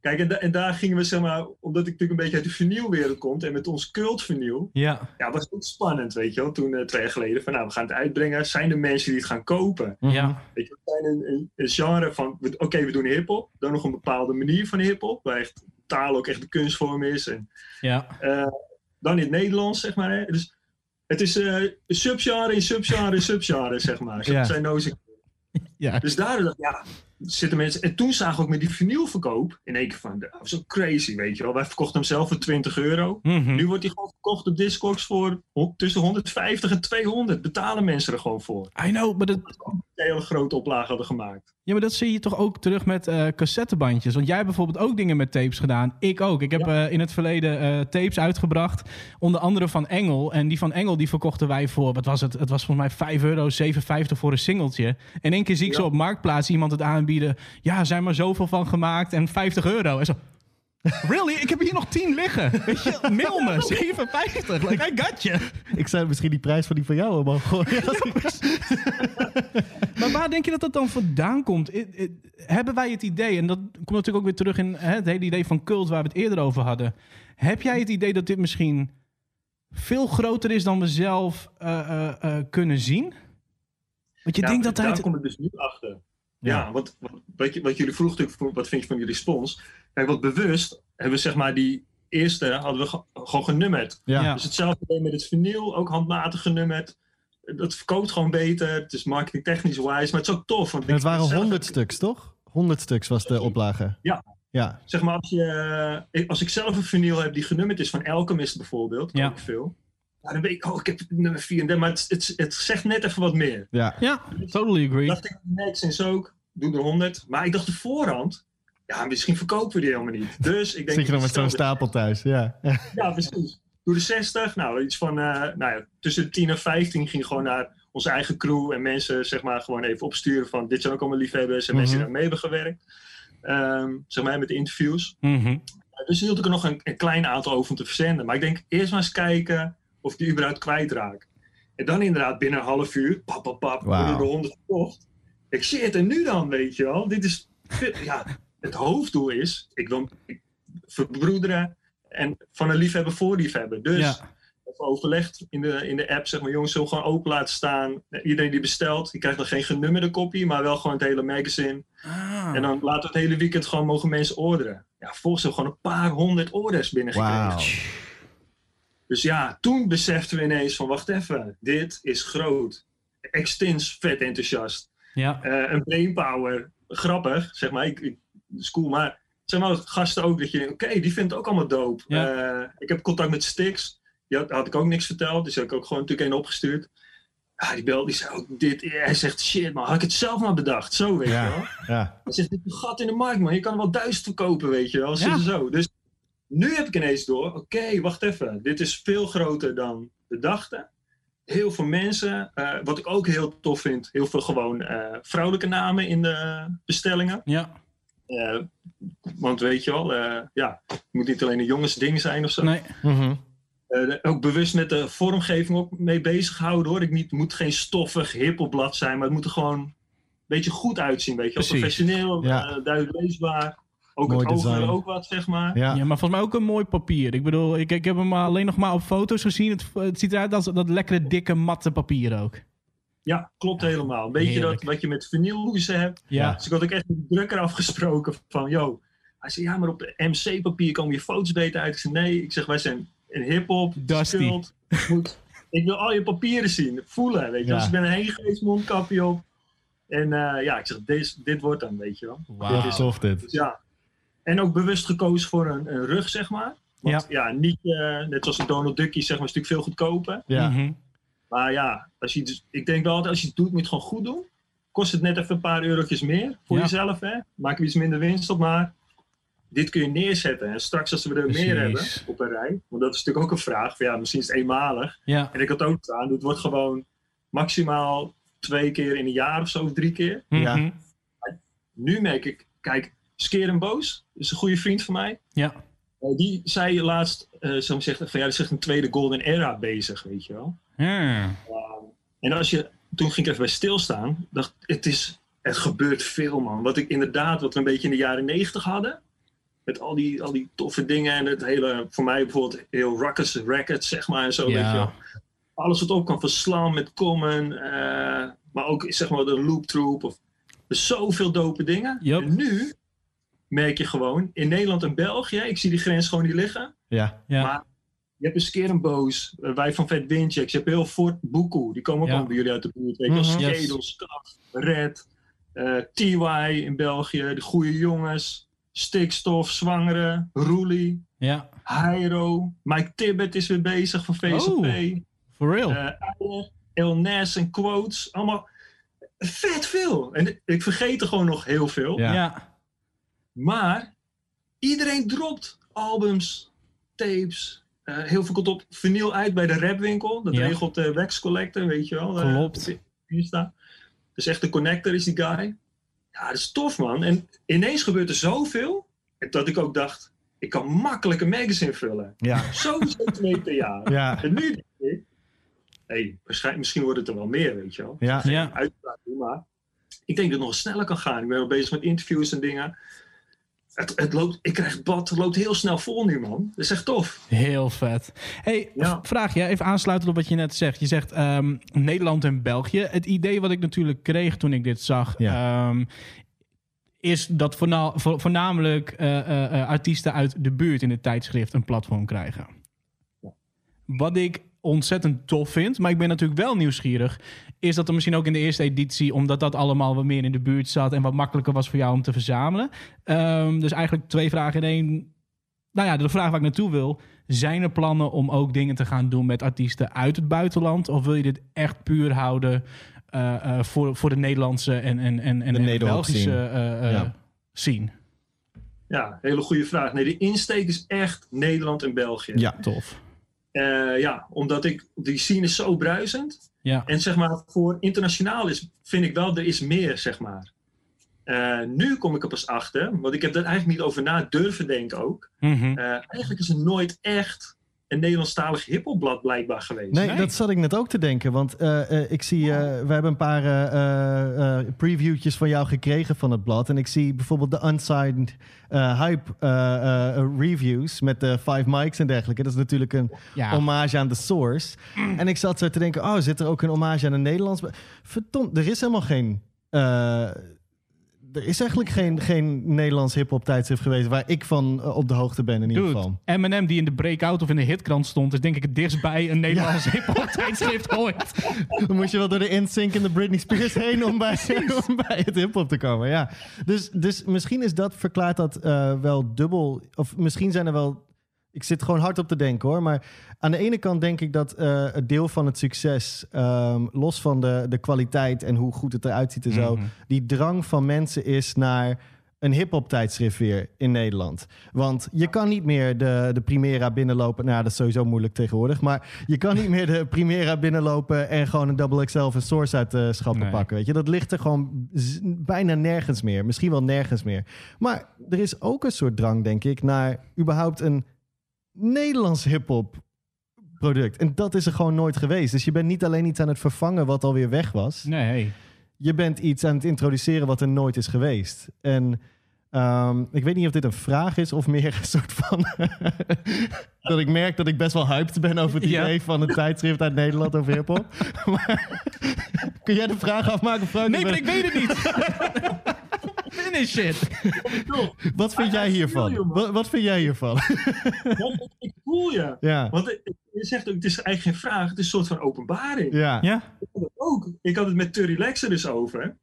Kijk, en, da- en daar gingen we, zeg maar, omdat ik natuurlijk een beetje uit de vinylwereld kom en met ons cult vinyl,
Ja.
ja, was het spannend, weet je wel, toen eh, twee jaar geleden, van nou, we gaan het uitbrengen, zijn er mensen die het gaan kopen?
Ja.
Weet je, we zijn een, een, een genre van, oké, we doen hip-hop, dan nog een bepaalde manier van hip-hop, waar echt taal ook echt de kunstvorm is. En,
Ja.
eh, dan in het Nederlands, zeg maar. Hè. Dus het is eh, een subgenre in subgenre in subgenre, zeg maar. Zo
Ja.
zijn nozen.
Ja.
Dus daardoor dacht ik, ja, zitten mensen. En toen zagen we ook met die vinylverkoop in één keer van, dat was ook crazy, weet je wel. Wij verkochten hem zelf voor 20 euro.
Mhm.
Nu wordt hij gewoon verkocht op Discogs voor tussen 150 en 200. Betalen mensen er gewoon voor.
I know, maar dat,
een hele grote oplage hadden gemaakt.
Ja, maar dat zie je toch ook terug met eh, cassettebandjes. Want jij hebt bijvoorbeeld ook dingen met tapes gedaan. Ik ook. Ik heb eh, in het verleden eh, tapes uitgebracht. Onder andere van Engel. En die van Engel die verkochten wij voor, wat was het? Het was volgens mij 5 euro, 7,50 voor een singeltje. In één keer zie ik
Ja.
zo op Marktplaats iemand het aanbieden. Ja, er zijn maar zoveel van gemaakt en 50 euro. En zo... Really? Ik heb hier nog 10 liggen. Weet je, mail me, 7,50. Like, I got you.
Ik zou misschien die prijs van die van jou omhoog gooien.
Maar waar denk je dat dat dan vandaan komt? I- I- hebben wij het idee, en dat komt natuurlijk ook weer terug in hè, het hele idee van cult waar we het eerder over hadden. Heb jij het idee dat dit misschien veel groter is dan we zelf eh, eh, eh, kunnen zien? Want je
Ja,
denkt dat
daar
hij...
kom ik dus nu achter.
Ja.
Ja, want wat, wat, je- wat jullie vroegen natuurlijk, voor- wat vind je van jullie respons? Kijk, wat bewust hebben we zeg maar die eerste hadden we ge- gewoon genummerd.
Ja.
Ja.
Dus hetzelfde idee met het vinyl, ook handmatig genummerd. Dat verkoopt gewoon beter. Het is marketingtechnisch wise, maar het is ook tof. Want
het waren
zelf-
100 stuks, toch? 100 stuks was de oplage.
Ja.
Ja.
Zeg maar, als, je, eh, ik- als ik zelf een vinyl heb die genummerd is van Alchemist bijvoorbeeld,
Ja.
ook veel. Ja, dan weet ik, oh, ik heb nummer 34, maar het, het, het zegt net even wat meer.
Ja.
Ja, totally agree.
dacht ik, ook, doe er 100. Maar ik dacht de voorhand, ja, misschien verkopen we die helemaal niet. Dus ik denk...
Zit je dan met zo'n stapel thuis? Ja.
Ja, precies. Doe de 60. Nou, iets van, eh, nou ja, tussen de 10 en 15 ging gewoon naar onze eigen crew en mensen, zeg maar, gewoon even opsturen van, dit zijn ook allemaal liefhebbers en mensen die
Mhm.
daar mee hebben gewerkt. Ehm, zeg maar, met de interviews.
Mhm.
Dus hield ik er nog een, een klein aantal over om te verzenden. Maar ik denk eerst maar eens kijken of ik die überhaupt kwijtraak. En dan inderdaad binnen een half uur, pap, pap, worden er honderd verkocht. Ik shit, en nu dan, weet je wel. Dit is, ja, het hoofddoel is, ik wil verbroederen en van een liefhebber voor liefhebber. Dus
Ja.
overlegd in de, in de app, zeg maar, jongens, we gewoon open laten staan. Iedereen die bestelt, die krijgt dan geen genummerde kopie, maar wel gewoon het hele magazine.
Ah.
En dan laten we het hele weekend gewoon mogen mensen orderen. Ja, volgens hebben we gewoon een paar honderd orders binnengekregen. Dus ja, toen beseften we ineens van, wacht even, dit is groot. Extins vet enthousiast.
Ja.
Eh, een brainpower, grappig, zeg maar. Ik, ik, is cool, maar zeg maar gasten ook dat je denkt, oké, die vindt het ook allemaal.
Ja.
Eh, ik heb contact met Stix. Die had, had ik ook niks verteld, dus heb ik ook gewoon natuurlijk een opgestuurd. Ja, die bel, die zei ook dit. Hij zegt, shit man, had ik het zelf maar bedacht. Zo, weet je wel.
Ja.
Hij zegt, dit is een gat in de markt, man. Je kan er wel duizend verkopen, weet je wel. Zo. Dus nu heb ik ineens door, oké, wacht even. Dit is veel groter dan we dachten. Heel veel mensen, eh, wat ik ook heel tof vind, heel veel gewoon eh, vrouwelijke namen in de bestellingen.
Ja.
Eh, want weet je wel, eh, ja, het moet niet alleen een jongensding zijn of zo.
Nee.
Mhm.
Eh, ook bewust met de vormgeving ook mee bezig houden hoor. Ik niet, het moet geen stoffig hippelblad zijn, maar het moet er gewoon een beetje goed uitzien. Weet je, wel. Professioneel,
Ja.
duidelijk leesbaar. Ook
Mooi
het
design.
ook wat, zeg maar.
Ja.
Ja, maar volgens mij ook een mooi papier. Ik bedoel, ik, ik heb hem alleen nog maar op foto's gezien. Het, het ziet eruit als dat lekkere, dikke, matte papier ook.
Ja, klopt helemaal. Een beetje
Heerlijk.
dat wat je met vinylhoezen hebt.
Ja.
Dus ik had ook echt met de drukker afgesproken van, yo. Hij zei, ja, maar op MC-papier komen je foto's beter uit. Ik zei, nee. Ik zeg, wij zijn een hip-hop, cult. Moet, ik wil al je papieren zien, voelen, weet je.
Ja.
Dus ik ben erheen geweest, mondkapje op. En eh, ja, ik zeg, dit, dit wordt dan, weet je wel.
Wauw.
Dit is tof dit.
Dus ja. En ook bewust gekozen voor een, een rug, zeg maar. Want ja, niet eh, net zoals een Donald Duckie, zeg maar, is natuurlijk veel goedkoper.
Ja.
Mhm.
Maar ja, als je, dus, ik denk wel altijd, als je het doet, moet je het gewoon goed doen. Kost het net even een paar eurotjes meer voor
Ja.
jezelf, hè. Maak er iets minder winst op, maar dit kun je neerzetten. En straks als we er
Precies.
meer hebben op een rij, want dat is natuurlijk ook een vraag. Van, ja, misschien is het eenmalig.
Ja.
En ik had ook staan, het wordt gewoon maximaal twee keer in een jaar of zo, of drie keer.
Ja.
Mhm.
Nu merk ik, kijk, Skeer en Boos is een goede vriend van mij.
Ja.
Eh, die zei laatst, eh zo zegt, van ja, er is echt een tweede golden era bezig, weet je wel.
Ja.
En als je, toen ging ik even bij stilstaan, dacht het is, het gebeurt veel man. Wat ik inderdaad, wat we een beetje in de jaren negentig hadden, met al die, al die toffe dingen en het hele, voor mij bijvoorbeeld heel Ruckus Records, zeg maar, en zo,
Ja.
weet je wel. Alles wat op kan van Slam met Common, eh, maar ook zeg maar de Loop Troop, of zoveel dope dingen. En nu merk je gewoon, in Nederland en België, ik zie die grens gewoon niet liggen.
Ja.
Ja.
Maar je hebt een Skerenboos, uh, wij van Vet Windchecks, je hebt heel Fort Boekoe, die komen ook
Ja.
allemaal bij jullie uit de buurt. Weet je, Staf, Red, eh, TY in België, de goede jongens, Stikstof, Zwangere, Roelie,
Ja.
Hyro, Mike Tibbet is weer bezig van VSOP,
Oh. For real.
eh, Eier, El Nes en Quotes, allemaal. vet veel. En ik vergeet er gewoon nog heel veel.
Ja.
Ja.
Maar iedereen dropt albums, tapes. Eh, heel veel komt op vinyl uit bij de rapwinkel. Dat
Ja.
regelt de Wax Collector, weet je wel. eh,
Klopt.
op Insta. Dus echt de connector is die guy. Ja, dat is tof, man. En ineens gebeurt er zoveel. Dat ik ook dacht, ik kan makkelijk een magazine vullen.
Ja.
Sowieso twee per jaar.
Ja.
En nu denk ik, hey, waarschijnlijk, misschien wordt het er wel meer, weet je wel.
Ja.
Ja.
Maar ik denk dat het nog sneller kan gaan. Ik ben wel bezig met interviews en dingen. Het, het loopt, ik krijg het bad, loopt heel snel vol nu, man. Dat is echt tof.
Heel vet. Hey,
Ja.
vraag je, even aansluitend op wat je net zegt. Je zegt ehm, Nederland en België. Het idee wat ik natuurlijk kreeg toen ik dit zag... ehm, is dat voorna- vo- voornamelijk eh, artiesten uit de buurt in het tijdschrift een platform krijgen. Wat ik ontzettend tof vind, maar ik ben natuurlijk wel nieuwsgierig, is dat er misschien ook in de eerste editie, omdat dat allemaal wat meer in de buurt zat en wat makkelijker was voor jou om te verzamelen. Ehm, dus eigenlijk twee vragen in één. Nou ja, de vraag waar ik naartoe wil, zijn er plannen om ook dingen te gaan doen met artiesten uit het buitenland? Of wil je dit echt puur houden eh, eh, voor, voor de Nederlandse en, en, en, en
De
de
Nederhop
Belgische
scene.
eh, eh,
Ja.
scene?
Ja, hele goede vraag. Nee, de insteek is echt Nederland en België.
Ja.
Tof.
Eh, ja, omdat ik, die scene is zo bruisend.
Ja.
En zeg maar, voor internationaal is, vind ik wel, er is meer, zeg maar. Eh, nu kom ik er pas achter, want ik heb daar eigenlijk niet over na durven denken ook.
Mhm.
Eh, eigenlijk is er nooit echt een Nederlandstalig hiphopblad blijkbaar geweest.
Nee,
Nee.
dat zat ik net ook te denken. Want eh, eh, ik zie, eh, we hebben een paar eh, eh, eh, previewtjes van jou gekregen van het blad. En ik zie bijvoorbeeld de Unsigned eh, Hype reviews met de five mics en dergelijke. Dat is natuurlijk een
Ja.
hommage aan de source. En ik zat zo te denken, oh, zit er ook een hommage aan een Nederlands... Verdomd, er is helemaal geen... er is eigenlijk geen, geen Nederlands hip-hop tijdschrift geweest waar ik van eh, op de hoogte ben in ieder geval.
Eminem die in de breakout of in de hitkrant stond, is denk ik het dichtst bij een Nederlands hip-hop tijdschrift ooit.
Dan moest je wel door de InSync en de Britney Spears heen om bij, om bij het hip-hop te komen. Ja. Dus, dus misschien is dat, verklaart dat eh, wel dubbel. Of misschien zijn er wel. Ik zit gewoon hard op te denken hoor. Maar aan de ene kant denk ik dat eh, het deel van het succes, ehm, los van de, de kwaliteit en hoe goed het eruit ziet en zo,
Mhm.
die drang van mensen is naar een hip-hop tijdschrift weer in Nederland. Want je kan niet meer de, de Primera binnenlopen. Nou, dat is sowieso moeilijk tegenwoordig. Maar je kan niet meer de Primera binnenlopen en gewoon een double XL of een source uit de schappen
Nee.
pakken. Weet je, dat ligt er gewoon bijna nergens meer. Misschien wel nergens meer. Maar er is ook een soort drang, denk ik, naar überhaupt een Nederlands hip-hop product. En dat is er gewoon nooit geweest. Dus je bent niet alleen iets aan het vervangen wat alweer weg was
Nee.
je bent iets aan het introduceren wat er nooit is geweest. En ehm, ik weet niet of dit een vraag is of meer een soort van... dat ik merk dat ik best wel hyped ben over het
Ja.
idee van een tijdschrift uit Nederland over hiphop. kun jij de vraag afmaken, Frank?
Nee, maar ik weet het niet. Finish it.
Wat vind jij hiervan? Wat, wat vind jij hiervan?
Want ik- voel je.
ja.
Want je zegt ook, het is eigenlijk geen vraag, het is een soort van openbaring.
Ja.
Ja.
Ik had het ook. Ik had het met Turry Lex er dus over.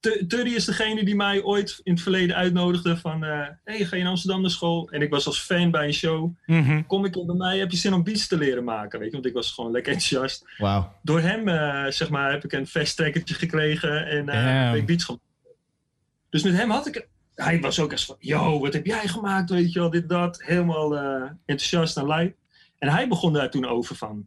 Tu- Turry is degene die mij ooit in het verleden uitnodigde van... eh hey, ga je naar Amsterdam naar school? En ik was als fan bij een show.
Mhm.
Kom ik bij mij, heb je zin om beats te leren maken? Weet je, want ik was gewoon lekker enthousiast.
Wauw.
Door hem, eh, zeg maar, heb ik een fast trackertje gekregen en eh ben ik beats gemaakt. Dus met hem had ik... Hij was ook eens van, yo, wat heb jij gemaakt, weet je wel, dit, dat. Helemaal eh, enthousiast en lijp. En hij begon daar toen over van...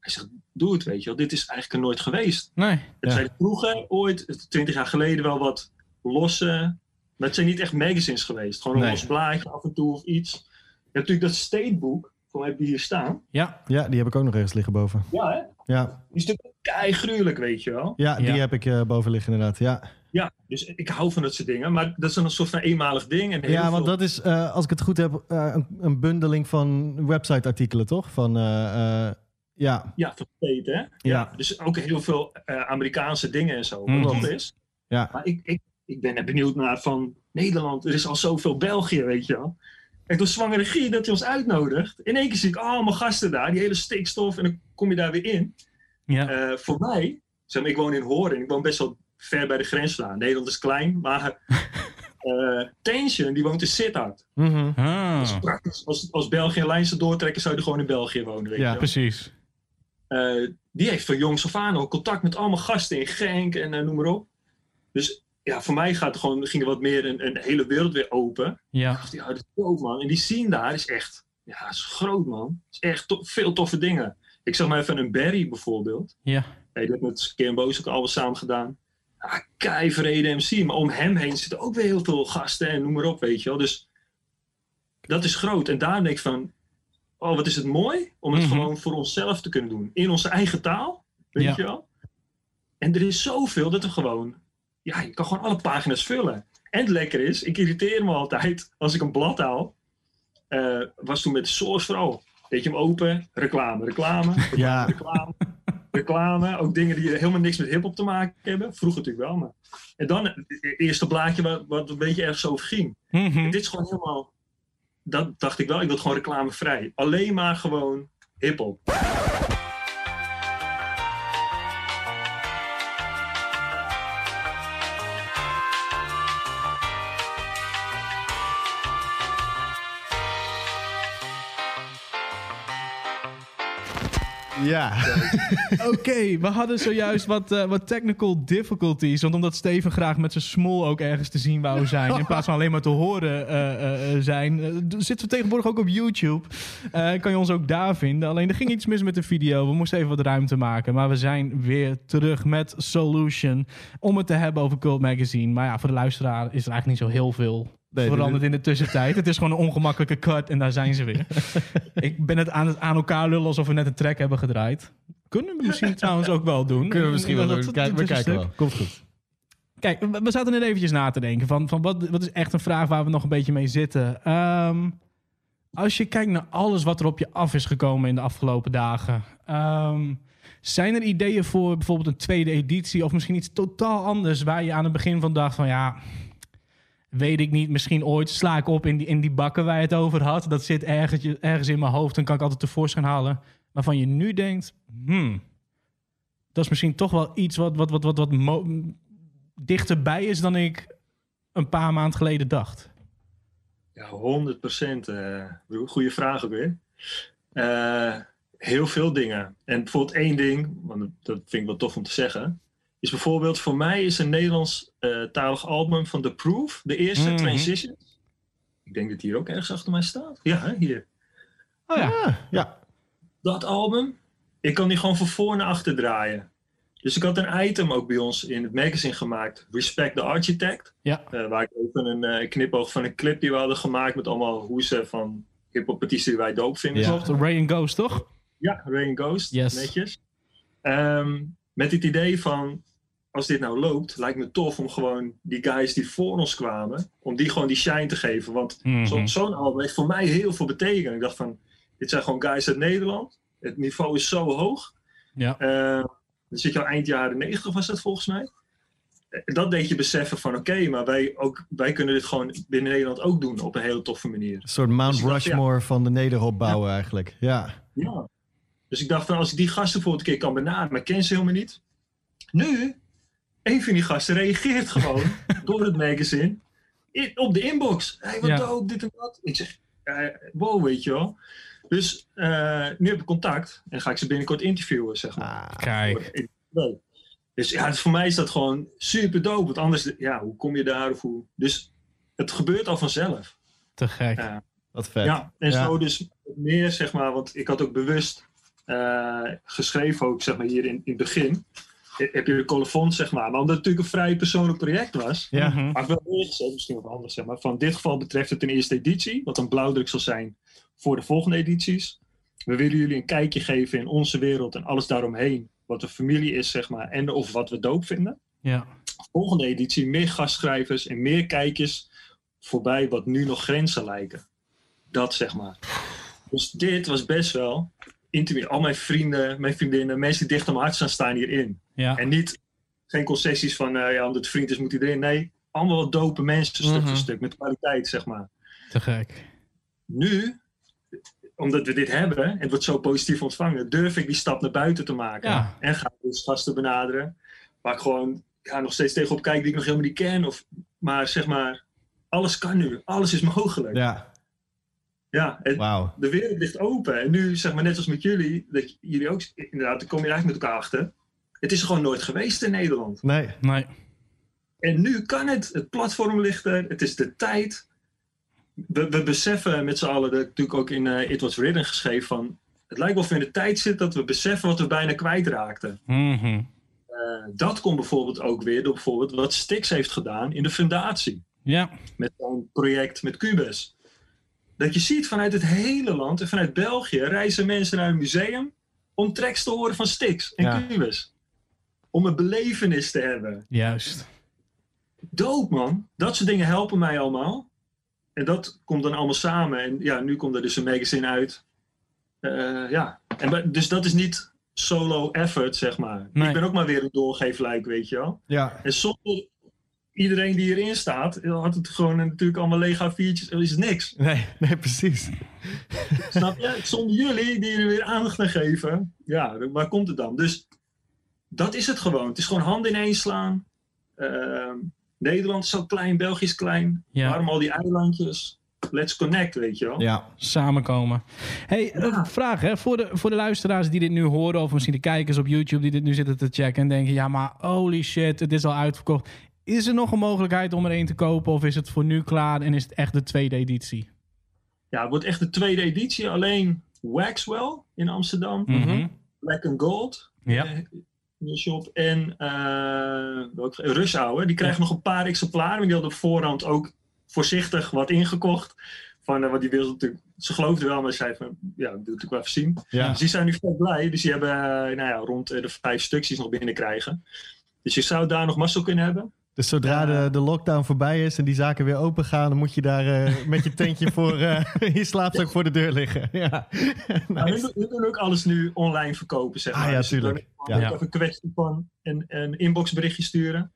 Hij zegt, doe het, weet je wel, dit is eigenlijk er nooit geweest.
Nee.
Het
Ja.
zijn vroeger, ooit, twintig jaar geleden, wel wat losse... Maar het zijn niet echt magazines geweest. Gewoon een
Nee.
los blaadje af en toe of iets. Je hebt natuurlijk dat Statebook, voor mij heb je hier staan.
Ja.
Ja, die heb ik ook nog ergens liggen boven.
Ja, hè?
Ja,
Die is natuurlijk kei gruwelijk, weet je wel.
ja die
Ja.
heb ik eh, boven liggen inderdaad. Ja.
Ja, dus ik hou van dat soort dingen. Maar dat is dan een soort van eenmalig ding. En heel
Ja, want
veel-
dat is, eh, als ik het goed heb, eh, een, een bundeling van website-artikelen, toch? Van, eh, eh, ja,
Ja, van hè?
Ja.
Dus ook heel veel eh, Amerikaanse dingen en zo.
Mhm.
Wat dat is.
ja.
Maar ik, ik, ik ben er benieuwd naar van Nederland. Er is al zoveel België, weet je wel. En toen zwanger regie dat hij ons uitnodigt. In één keer zie ik allemaal gasten daar. Die hele stikstof. En dan kom je daar weer in.
Ja.
Eh, voor mij, zeg maar, ik woon in Horen. Ik woon best wel ver bij de grens slaan. Nederland is klein, maar eh Tension, die woont in Sittard.
Mhm.
Ah.
Dat is praktisch. Als, als België een lijn zou doortrekken, zou je gewoon in België wonen. Weet
Ja,
je.
Precies.
Eh, die heeft van jongs af aan al contact met allemaal gasten in Genk en eh, noem maar op. Dus ja, voor mij gaat er gewoon, ging er wat meer een, een hele wereld weer open.
Ja.
Ik dacht, ja, dat is dope, man. En die scene daar is echt, ja, is groot, man. is echt to- veel toffe dingen. Ik zag maar even een Barry bijvoorbeeld.
Ja.
Hey, dat heeft met Kim Boos ook al samen gedaan. Ja, kei vrede MC. Maar om hem heen zitten ook weer heel veel gasten en noem maar op, weet je wel. Dus dat is groot. En daar denk ik van, oh, wat is het mooi om het
Mhm.
gewoon voor onszelf te kunnen doen. In onze eigen taal, weet
Ja.
je wel. En er is zoveel dat we gewoon, ja, je kan gewoon alle pagina's vullen. En het lekker is, ik irriteer me altijd als ik een blad haal. Eh, was toen met de source vooral. Weet je hem open, reclame, reclame,
Ja.
reclame, reclame. Ook dingen die helemaal niks met hip-hop te maken hebben. Vroeger natuurlijk wel, maar. En dan het eerste blaadje wat, wat een beetje ergens over ging. En dit is gewoon helemaal. Dat dacht ik wel, ik wil gewoon reclamevrij. Alleen maar gewoon hip-hop.
Ja.
Oké, we hadden zojuist wat, eh, wat technical difficulties. Want omdat Steven graag met zijn smol ook ergens te zien wou zijn. In plaats van alleen maar te horen eh, eh, zijn. zitten we tegenwoordig ook op YouTube. Kan je ons ook daar vinden. Alleen er ging iets mis met de video. We moesten even wat ruimte maken. Maar we zijn weer terug met Solution. Om het te hebben over Cult Magazine. Maar ja, voor de luisteraar is er eigenlijk niet zo heel veel
Nee,
veranderd in de tussentijd. Het is gewoon een ongemakkelijke cut en daar zijn ze weer. ik ben het aan, het aan elkaar lullen alsof we net een track hebben gedraaid. Kunnen we misschien trouwens ook wel doen.
Kunnen we misschien wel doen.
dat-
Kijk,
dat
we kijken wel. Komt goed.
Kijk, we, we zaten net eventjes na te denken van, van wat, wat is echt een vraag waar we nog een beetje mee zitten. Ehm, als je kijkt naar alles wat er op je af is gekomen in de afgelopen dagen. ehm, zijn er ideeën voor bijvoorbeeld een tweede editie of misschien iets totaal anders waar je aan het begin van dacht van ja, weet ik niet, misschien ooit sla ik op in die, in die bakken waar je het over had. Dat zit ergens, ergens in mijn hoofd en kan ik altijd tevoorschijn halen. Waarvan je nu denkt, hmm, dat is misschien toch wel iets wat, wat, wat, wat, wat dichterbij is dan ik een paar maanden geleden dacht.
Ja, 100 procent. goede vraag ook weer. Eh, heel veel dingen. En bijvoorbeeld één ding, want dat vind ik wel tof om te zeggen. Is bijvoorbeeld voor mij is een Nederlands eh, talig album van The Proof, de eerste
Mhm.
Transitions. Ik denk dat die hier ook ergens achter mij staat. Ja, hier.
Oh ja.
Ah, ja.
Dat album, ik kan die gewoon van voor naar achter draaien. Dus ik had een item ook bij ons in het magazine gemaakt, Respect the Architect.
Ja.
Eh, waar ik even een eh, knipoog van een clip die we hadden gemaakt met allemaal hoesen van hip-hop artiesten die wij doop vinden.
Ja.
Klopt, Ray and Ghost, toch?
Ja, Rain Ghost,
Yes.
netjes. Ehm, met het idee van, als dit nou loopt, lijkt me tof om gewoon die guys die voor ons kwamen, om die gewoon die shine te geven. Want
Mhm.
zo- zo'n album heeft voor mij heel veel betekend. Ik dacht van, dit zijn gewoon guys uit Nederland. Het niveau is zo hoog.
Ja.
Eh, dan zit je al eind jaren 90 was dat volgens mij. Eh, Dat deed je beseffen van oké, maar wij, ook, wij kunnen dit gewoon binnen Nederland ook doen op een hele toffe manier.
Een soort Mount
Dus ik dacht, ja.
Rushmore van de nederhop bouwen eigenlijk. Ja.
Ja. Dus ik dacht van als ik die gasten bijvoorbeeld een keer kan benaderen, maar ik ken ze helemaal niet. Nu, een van die gasten reageert gewoon door het magazine in- op de inbox. Hey, wat
Ja.
dope, dit en dat. Ik zeg, wow, weet je wel. Dus eh, nu heb ik contact en ga ik ze binnenkort interviewen, zeg maar.
Ah,
Kijk.
Dus ja, dus voor mij is dat gewoon super dope. Want anders, ja, hoe kom je daar? Of hoe... Dus het gebeurt al vanzelf.
Te gek.
Ja.
wat vet.
Ja, en
Ja.
zo dus meer, zeg maar, want ik had ook bewust eh, geschreven ook, zeg maar, hier in, in het begin. He- Heb je de colofon, zeg maar. Maar omdat het natuurlijk een vrij persoonlijk project was,
Ja.
Mhm.
maar wel neergezet, misschien wat anders, zeg maar. Van dit geval betreft het een eerste editie, wat een blauwdruk zal zijn voor de volgende edities. We willen jullie een kijkje geven in onze wereld en alles daaromheen. Wat de familie is, zeg maar, en of wat we doop vinden.
Ja.
Volgende editie meer gastschrijvers en meer kijkjes voorbij wat nu nog grenzen lijken. Dat zeg maar. Dus dit was best wel intiem. Al mijn vrienden, mijn vriendinnen, mensen die dicht aan mijn hart staan, staan hierin.
Ja.
En niet, geen concessies van, eh, ja, omdat het vriend is, moet iedereen. Nee, allemaal wat dope mensen, stuk
Mhm.
voor stuk, met kwaliteit, zeg maar.
Te gek.
Nu, omdat we dit hebben, en het wordt zo positief ontvangen, durf ik die stap naar buiten te maken.
Ja.
En ga dus gasten benaderen, waar ik gewoon ja, nog steeds tegenop kijk die ik nog helemaal niet ken. Of, maar zeg maar, alles kan nu, alles is mogelijk.
Ja.
Ja, de wereld ligt open. En nu, zeg maar net als met jullie, dat jullie ook, inderdaad, dan kom je eigenlijk met elkaar achter. Het is er gewoon nooit geweest in Nederland.
Nee.
Nee.
En nu kan het. Het platform ligt er. Het is de tijd. We, we beseffen met z'n allen, dat heb ik natuurlijk ook in eh, It Was Written geschreven, van het lijkt wel of we in de tijd zitten dat we beseffen wat we bijna kwijtraakten.
Mhm.
Eh, dat komt bijvoorbeeld ook weer door bijvoorbeeld wat Stix heeft gedaan in de fundatie.
Ja.
Met zijn project met Cubus. Dat je ziet vanuit het hele land en vanuit België reizen mensen naar een museum om tracks te horen van Stix en
Ja.
Cubus. Om een belevenis te hebben.
Juist.
Doop man. Dat soort dingen helpen mij allemaal. En dat komt dan allemaal samen. En ja, nu komt er dus een magazine uit. Eh, ja. En, dus dat is niet solo effort, zeg maar.
Nee.
Ik ben ook maar weer een doorgeefluik, weet je wel.
Ja.
En zonder iedereen die erin staat, had het gewoon natuurlijk allemaal Lego viertjes. is het niks.
Nee, nee, precies.
Snap je? Zonder jullie die er weer aandacht aan geven, ja, waar komt het dan? Dus dat is het gewoon. Het is gewoon handen ineens slaan. Ehm, Nederland is zo klein, België is klein.
Ja.
Waarom al die eilandjes? Let's connect, weet je wel.
Ja.
Samenkomen. Hey,
Ja.
een vraag hè. Voor de, voor de luisteraars die dit nu horen, of misschien de kijkers op YouTube die dit nu zitten te checken en denken: ja, maar holy shit, het is al uitverkocht. Is er nog een mogelijkheid om er een te kopen, of is het voor nu klaar en is het echt de tweede editie?
Ja, het wordt echt de tweede editie. Alleen Waxwell in Amsterdam.
Mhm.
Black and Gold.
Ja.
eh, in de shop. En uh, Rush Hour. Die krijgen nog een paar exemplaren. Die hadden op voorhand ook voorzichtig wat ingekocht. Van, uh, wat die wilde natuurlijk, ze geloofde wel, maar ze zei van, ja, dat wil ik wel even zien.
Ja.
Dus die zijn nu vet blij. Dus die hebben, nou ja, rond de vijf stukjes nog binnenkrijgen. Dus je zou daar nog mazzel kunnen hebben.
Dus zodra de, de lockdown voorbij is en die zaken weer open gaan, dan moet je daar uh, met je tentje voor uh, je slaapzak voor de deur liggen. Ja.
nice. we, doen ook alles nu online verkopen, zeg maar.
Ah, ja, dus tuurlijk.
Ja. Even een kwestie van een, een inboxberichtje sturen.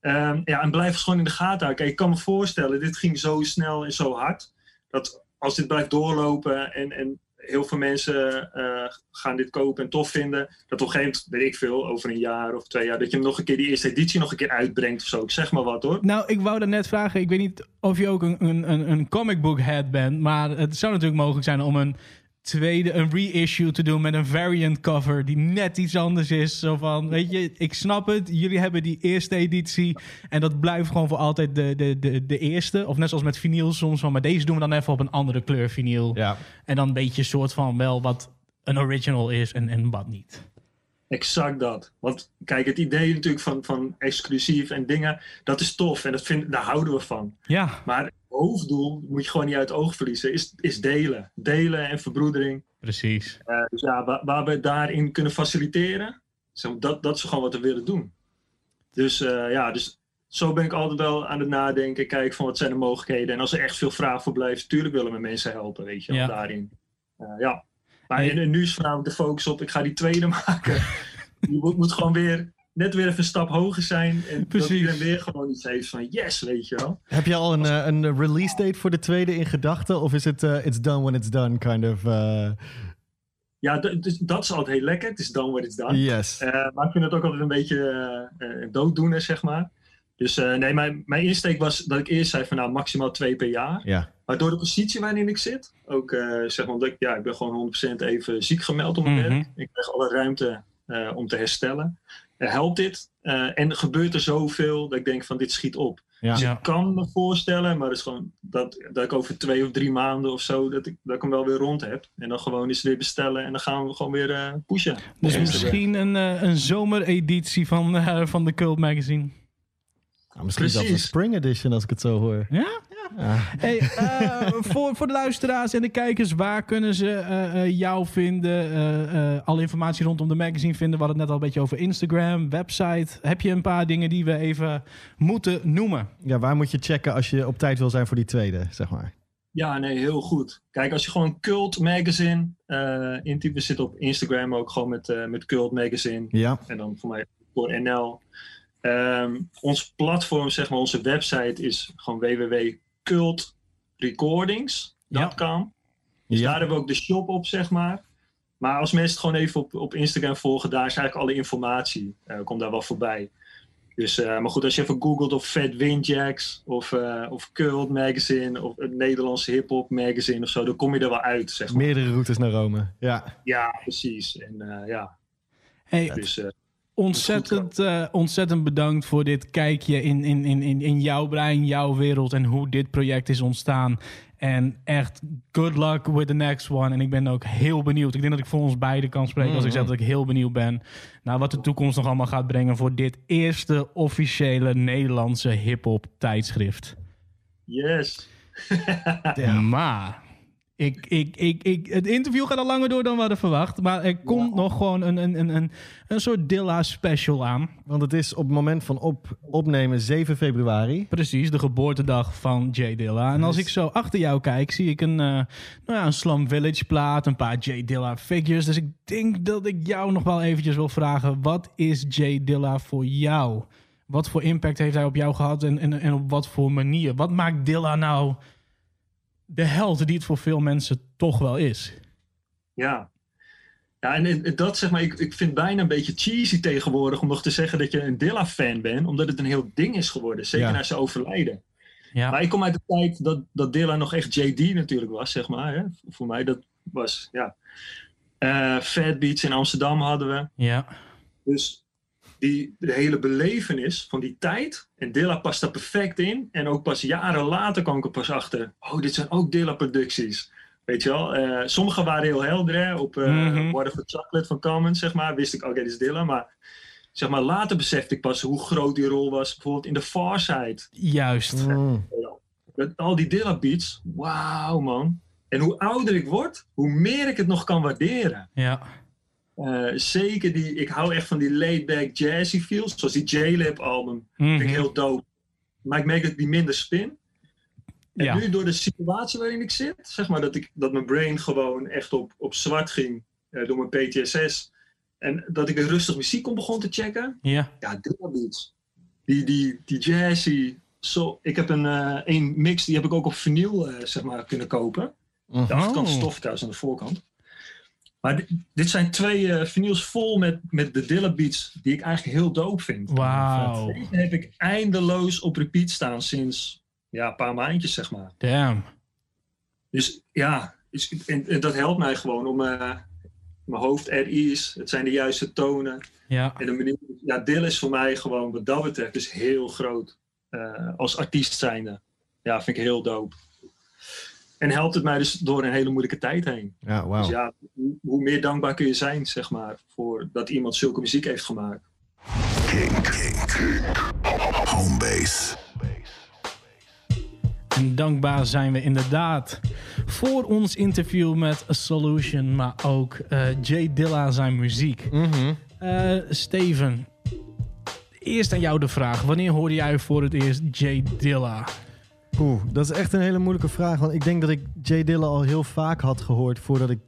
Um, ja, en blijf gewoon in de gaten houden. Kijk, ik kan me voorstellen, dit ging zo snel en zo hard. Dat als dit blijft doorlopen en, en heel veel mensen uh, gaan dit kopen en tof vinden. Dat op een gegeven moment, weet ik veel, over een jaar of twee jaar, dat je hem nog een keer die eerste editie nog een keer uitbrengt of zo. Ik zeg maar wat hoor.
Nou, ik wou dat net vragen. Ik weet niet of je ook een, een, een comic book head bent. Maar het zou natuurlijk mogelijk zijn om een tweede, een reissue te doen met een variant cover die net iets anders is. Zo van, weet je, ik snap het. Jullie hebben die eerste editie en dat blijft gewoon voor altijd de, de, de, de eerste. Of net zoals met vinyl soms van, maar deze doen we dan even op een andere kleur vinyl.
Ja.
En dan een beetje soort van wel wat een original is en, en wat niet.
Exact dat. Want kijk, het idee natuurlijk van, van exclusief en dingen, dat is tof en dat vind, daar houden we van.
Ja.
Maar hoofddoel, moet je gewoon niet uit het oog verliezen, is, is delen. Delen en verbroedering.
Precies.
Uh, dus ja, waar, waar, we daarin kunnen faciliteren, dat, dat is gewoon wat we willen doen. Dus uh, ja, dus zo ben ik altijd wel aan het nadenken, kijken van wat zijn de mogelijkheden. En als er echt veel vraag voor blijft, natuurlijk willen we mensen helpen, weet je,
ja.
daarin. Uh, ja. Maar nee. en, nu is vanavond de focus op, ik ga die tweede maken. je moet, moet, gewoon weer, net weer even een stap hoger zijn. En Precies. dat iedereen weer gewoon iets heeft van, yes, weet je wel.
Heb je al een, uh, een release date voor de tweede in gedachten? Of is het uh, it's done when it's done, kind of... Uh...
Ja, dat is altijd heel lekker. Het is done when it's done.
Yes.
Uh, maar ik vind het ook altijd een beetje dooddoener, zeg maar. Dus nee, mijn, mijn insteek was dat ik eerst zei van nou maximaal twee per jaar.
Ja.
Maar door de positie waarin ik zit, ook uh, zeg maar, omdat ik, ja, ik ben gewoon 100% even ziek gemeld op mijn
Mhm.
werk. Mm -hmm. Ik krijg alle ruimte uh, om te herstellen. Uh, helpt dit? en er gebeurt er zoveel dat ik denk van dit schiet op.
Ja.
Dus ik kan me voorstellen, maar het is gewoon dat, dat ik over twee of drie maanden of zo, dat ik, dat ik hem wel weer rond heb. En dan gewoon eens weer bestellen en dan gaan we gewoon weer uh, pushen.
Dus misschien een, uh, een zomereditie van, uh, van de Cult Magazine.
Nou, misschien zelfs een
Precies.
spring edition als ik het zo hoor.
Ja?
Ja.
Hey, eh, voor, voor de luisteraars en de kijkers, waar kunnen ze eh, eh, jou vinden? Eh, eh, alle informatie rondom de magazine vinden. We hadden het net al een beetje over Instagram, website. Heb je een paar dingen die we even moeten noemen?
ja, waar moet je checken als je op tijd wil zijn voor die tweede, zeg maar?
Ja, nee, heel goed. Kijk, als je gewoon Cult Magazine uh, intypt, we zitten op Instagram ook gewoon met, uh, met Cult Magazine.
Ja.
En dan voor mij voor NL. Um, ons platform, zeg maar, onze website is gewoon www.cultrecordings.com. Dus
Ja.
daar hebben we ook de shop op, zeg maar. Maar als mensen het gewoon even op, op Instagram volgen, daar is eigenlijk alle informatie. Uh, komt daar wel voorbij. Dus, eh, maar goed, als je even googelt op Fat Windjacks of, eh, of Cult Magazine of het Nederlandse hip-hop magazine of zo, dan kom je er wel uit, zeg maar.
Meerdere routes naar Rome. Ja.
Ja, precies. En eh, ja,
Hey,
dus
ontzettend, eh, ontzettend bedankt voor dit kijkje in, in, in, in, in jouw brein, jouw wereld en hoe dit project is ontstaan. En echt, good luck with the next one. En ik ben ook heel benieuwd. Ik denk dat ik voor ons beiden kan spreken als ik zeg dat ik heel benieuwd ben naar wat de toekomst nog allemaal gaat brengen voor dit eerste officiële Nederlandse hip-hop tijdschrift.
yes.
Maar ik, ik, ik, ik, het interview gaat al langer door dan we hadden verwacht. Maar er komt nog gewoon een, een, een, een, een soort Dilla special aan.
Want het is op het moment van op, opnemen 7 februari.
Precies, de geboortedag van Jay Dilla. En als ik zo achter jou kijk, zie ik een, eh, nou ja, een Slum Village plaat, een paar Jay Dilla figures. Dus ik denk dat ik jou nog wel eventjes wil vragen, wat is Jay Dilla voor jou? Wat voor impact heeft hij op jou gehad en, en, en op wat voor manier? Wat maakt Dilla nou de held die het voor veel mensen toch wel is?
Ja. Ja, en- dat zeg maar, ik, ik vind het bijna een beetje cheesy tegenwoordig om nog te zeggen dat je een Dilla-fan bent, omdat het een heel ding is geworden, zeker
Ja.
na zijn overlijden.
Ja,
Maar ik kom uit de tijd dat, dat Dilla nog echt JD natuurlijk was, zeg maar. Hè? Voor mij, dat was, ja. Eh Fat Beats in Amsterdam hadden we.
ja,
Dus die, de hele belevenis van die tijd. En Dilla past daar perfect in. En ook pas jaren later kwam ik er pas achter. Oh, dit zijn ook Dilla-producties. Weet je wel? Eh, sommige waren heel helder. Hè? Op. Water for Chocolate van Common, zeg maar. Wist ik, oké, dit is Dilla. Maar zeg maar, later besefte ik pas hoe groot die rol was. Bijvoorbeeld in de Far Side.
juist.
Mm.
Met al die Dilla beats. Wauw, man. En hoe ouder ik word, hoe meer ik het nog kan waarderen.
Ja,
Eh, zeker die, ik hou echt van die laid-back jazzy feels. Zoals die J-Lab album. Vind ik
Mhm.
heel dope. Maar ik merk dat die minder spin. En
Ja.
nu door de situatie waarin ik zit, zeg maar dat, ik, dat mijn brain gewoon echt op, op zwart ging eh, door mijn PTSS. En dat ik een rustig muziek kon begon te checken.
ja,
Ja, beats. Die, die, die jazzy. Zo, ik heb een, eh een mix, die heb ik ook op vinyl zeg maar, kunnen kopen. De
Mhm.
achterkant
Oh.
stof thuis aan de voorkant. Maar dit, dit zijn twee eh vinyls vol met, met de Dilla beats die ik eigenlijk heel dope vind.
wauw.
Deze heb ik eindeloos op repeat staan sinds ja, een paar maandjes, zeg maar.
Damn.
Dus ja, is, en, en dat helpt mij gewoon om eh, mijn hoofd ease. Het zijn de juiste tonen.
Ja,
En de manier, ja, Dilla is voor mij gewoon wat dat betreft dus heel groot. eh, als artiest zijnde. Ja, vind ik heel dope. En helpt het mij dus door een hele moeilijke tijd heen.
Ja, wauw.
Dus ja, hoe, meer dankbaar kun je zijn, zeg maar, voor dat iemand zulke muziek heeft gemaakt.
Kink. Homebase.
En dankbaar zijn we inderdaad voor ons interview met A Solution, maar ook eh, Jay Dilla zijn muziek.
Mhm.
Eh, Steven, eerst aan jou de vraag. Wanneer hoorde jij voor het eerst Jay Dilla?
Poeh, dat is echt een hele moeilijke vraag. Want ik denk dat ik Jay Dilla al heel vaak had gehoord voordat ik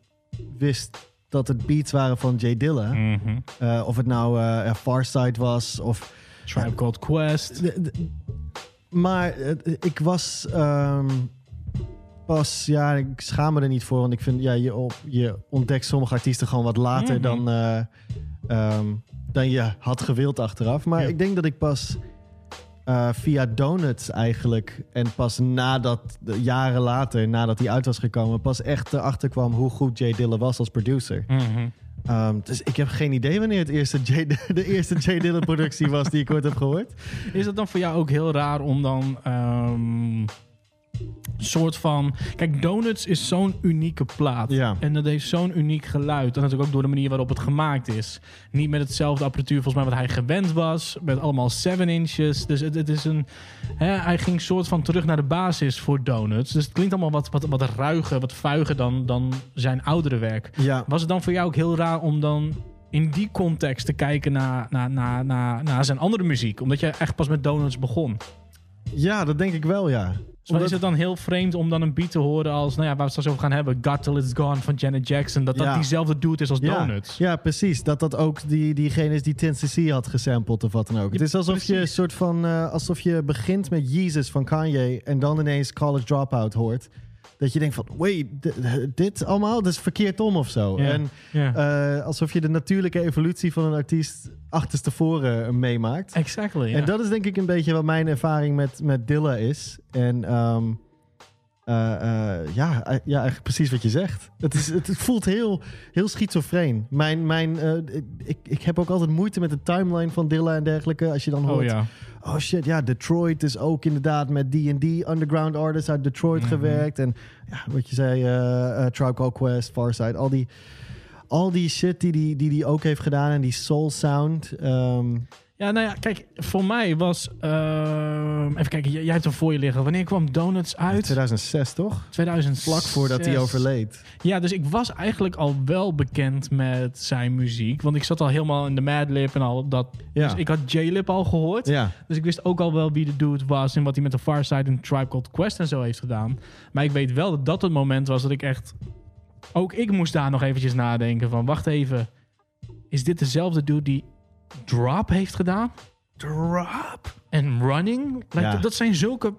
wist dat het beats waren van Jay Dilla.
Mhm.
Eh, of het nou eh ja, Farside was of...
Tribe Called Quest.
Maar eh, ik was ehm, pas, ja, ik schaam me er niet voor, want ik vind, ja, je, ontdekt sommige artiesten gewoon wat later
Mhm.
dan, eh, ehm, dan je had gewild achteraf. Maar
Ja.
ik denk dat ik pas eh, via Donuts eigenlijk, en pas nadat, jaren later, nadat hij uit was gekomen, pas echt erachter kwam hoe goed Jay Dilla was als producer.
Mhm.
Ehm, dus ik heb geen idee wanneer het eerste Jay, de eerste Jay Dilla productie was die ik ooit heb gehoord.
Is het dan voor jou ook heel raar om dan ehm soort van... Kijk, Donuts is zo'n unieke plaat.
Ja.
En dat heeft zo'n uniek geluid. En natuurlijk ook door de manier waarop het gemaakt is. Niet met hetzelfde apparatuur volgens mij wat hij gewend was. Met allemaal 7 inches. Dus het, het is een... Hè, hij ging soort van terug naar de basis voor Donuts. Dus het klinkt allemaal wat, wat, wat ruiger, wat vuiger dan, dan zijn oudere werk.
Ja,
Was het dan voor jou ook heel raar om dan in die context te kijken naar, naar, naar, naar, naar zijn andere muziek? Omdat je echt pas met Donuts begon.
ja, dat denk ik wel, ja.
Dus is het dan heel vreemd om dan een beat te horen als, nou ja, waar we het straks over gaan hebben, God Till It's Gone van Janet Jackson. Dat dat
Ja.
diezelfde dude is als
ja,
Donuts.
Ja, precies. Dat dat ook die, diegene is die Tennessee had gesampled of wat dan ook. het is alsof je een
precies.
soort van, eh, alsof je begint met Jesus van Kanye en dan ineens College Dropout hoort. Dat je denkt van, wait, dit allemaal, dat is verkeerd om of zo. En eh, alsof je de natuurlijke evolutie van een artiest achterstevoren eh, meemaakt.
exactly.
En dat is denk ik een beetje wat mijn ervaring met, met Dilla is. En ehm, eh, eh, ja, eh, ja, eigenlijk precies wat je zegt. Het, is, het, voelt heel, heel schizofreen. Mijn, mijn, ik, ik heb ook altijd moeite met de timeline van Dilla en dergelijke. Als je dan hoort,
oh ja.
oh shit, ja, Detroit is ook inderdaad met D&D underground artists uit Detroit
Mhm.
gewerkt. En ja, wat je zei, eh, Tribe Called Quest, Farside, al die, al die shit die die, die die ook heeft gedaan en die soul sound. ehm,
Ja, nou ja, kijk, voor mij was... ehm, even kijken, jij, jij hebt hem voor je liggen. Wanneer kwam Donuts uit?
2006 toch?
2000.
Vlak voordat hij overleed.
Ja, dus ik was eigenlijk al wel bekend met zijn muziek. Want ik zat al helemaal in de Madlib en al dat.
Ja.
Dus ik had J-Lip al gehoord.
Ja,
Dus ik wist ook al wel wie de dude was en wat hij met de Farside en Tribe Called Quest en zo heeft gedaan. Maar ik weet wel dat dat het moment was dat ik echt... Ook ik moest daar nog eventjes nadenken van, wacht even. Is dit dezelfde dude die Drop heeft gedaan? Drop? En Running? Like,
Ja.
dat- zijn zulke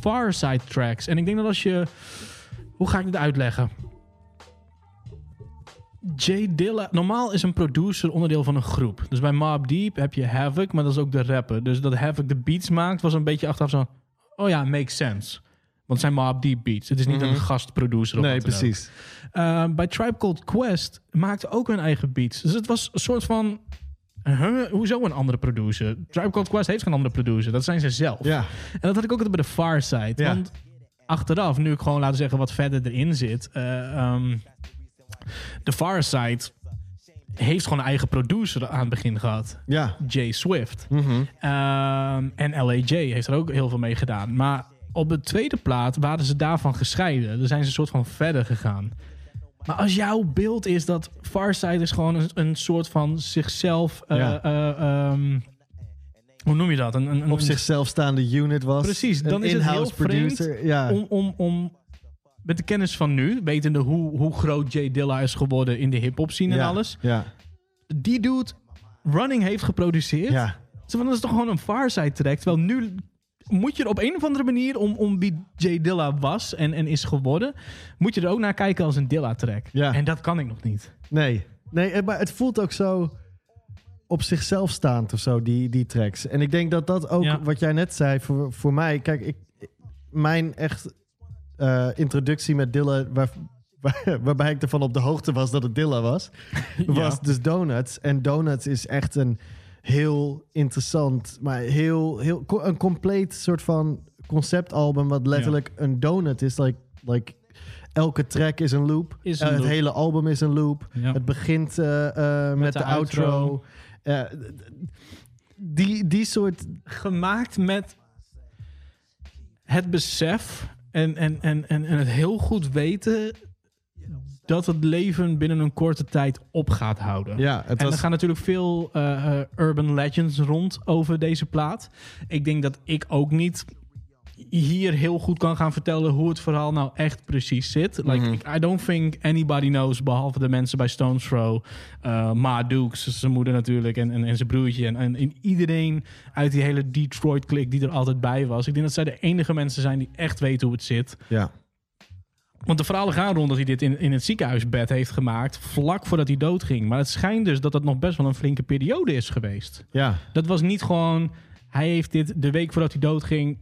Farside tracks. En ik denk dat als je... Hoe ga ik dit uitleggen? Jay Dilla... Normaal is een producer onderdeel van een groep. Dus bij Mob Deep heb je Havoc, maar dat is ook de rapper. Dus dat Havoc de beats maakt, was een beetje achteraf zo... Oh ja, makes sense. Want het zijn Mob Deep beats. Het is niet
Mhm.
een gastproducer of
nee, precies.
Uh, bij Tribe Called Quest maakte ook hun eigen beats. Dus het was een soort van... Huh, hoezo een andere producer? Tribe Called Quest heeft geen andere producer. Dat zijn ze zelf.
Ja,
En dat had ik ook altijd bij de Far Side.
Ja.
Want achteraf, nu ik gewoon laten zeggen wat verder erin zit. eh, ehm, de Far Side heeft gewoon een eigen producer aan het begin gehad.
ja.
Jay Swift.
Mhm.
Ehm, en LAJ heeft er ook heel veel mee gedaan. Maar op de tweede plaat waren ze daarvan gescheiden. Dan zijn ze een soort van verder gegaan. Maar als jouw beeld is dat Farside is gewoon een, een soort van zichzelf... eh,
Ja.
eh, ehm, hoe noem je dat? Een, een,
Op zichzelf staande unit was.
Precies, dan is het heel
in-house producer. Ja.
om, om, om met de kennis van nu, wetende hoe, hoe groot Jay Dilla is geworden in de hip-hop scene en alles.
Ja,
Die dude Running heeft geproduceerd.
ja.
Zo van, dat is toch gewoon een Farside track. Terwijl nu moet je er op een of andere manier, om, om wie Jay Dilla was en, en is geworden, moet je er ook naar kijken als een Dilla track.
Ja.
En dat kan ik nog niet.
Nee. nee, eh, maar het voelt ook zo op zichzelf staand of zo, die, die tracks. En ik denk dat dat ook,
Ja.
wat jij net zei, voor, voor mij... Kijk, ik, mijn echt eh, introductie met Dilla... Waar, waar- waarbij ik ervan op de hoogte was dat het Dilla was... was
Ja.
dus Donuts. En Donuts is echt een heel interessant... maar heel, heel een compleet soort van conceptalbum... wat letterlijk een donut is. Like, like, elke track is een loop.
Is een
Eh,
loop.
Het hele album is een loop.
Ja.
Het begint eh, eh, met,
de
de, outro.
outro.
Die, die soort...
gemaakt met het besef en, en, en, en, en het heel goed weten dat het leven binnen een korte tijd op gaat houden.
Ja, het
en er gaan natuurlijk veel eh, eh, urban legends rond over deze plaat. Ik denk dat ik ook niet hier heel goed kan gaan vertellen hoe het verhaal nou echt precies zit. Like,
Mhm.
I don't think anybody knows, behalve de mensen bij Stones Throw. eh Ma Dukes, zijn moeder natuurlijk, en, en, en zijn broertje. En, en, en iedereen uit die hele Detroit-klik die er altijd bij was. Ik denk dat zij de enige mensen zijn die echt weten hoe het zit.
Ja,
Want de verhalen gaan rond dat hij dit in, in het ziekenhuisbed heeft gemaakt... vlak voordat hij doodging. Maar het schijnt dus dat het nog best wel een flinke periode is geweest.
ja.
Dat was niet gewoon... Hij heeft dit de week voordat hij doodging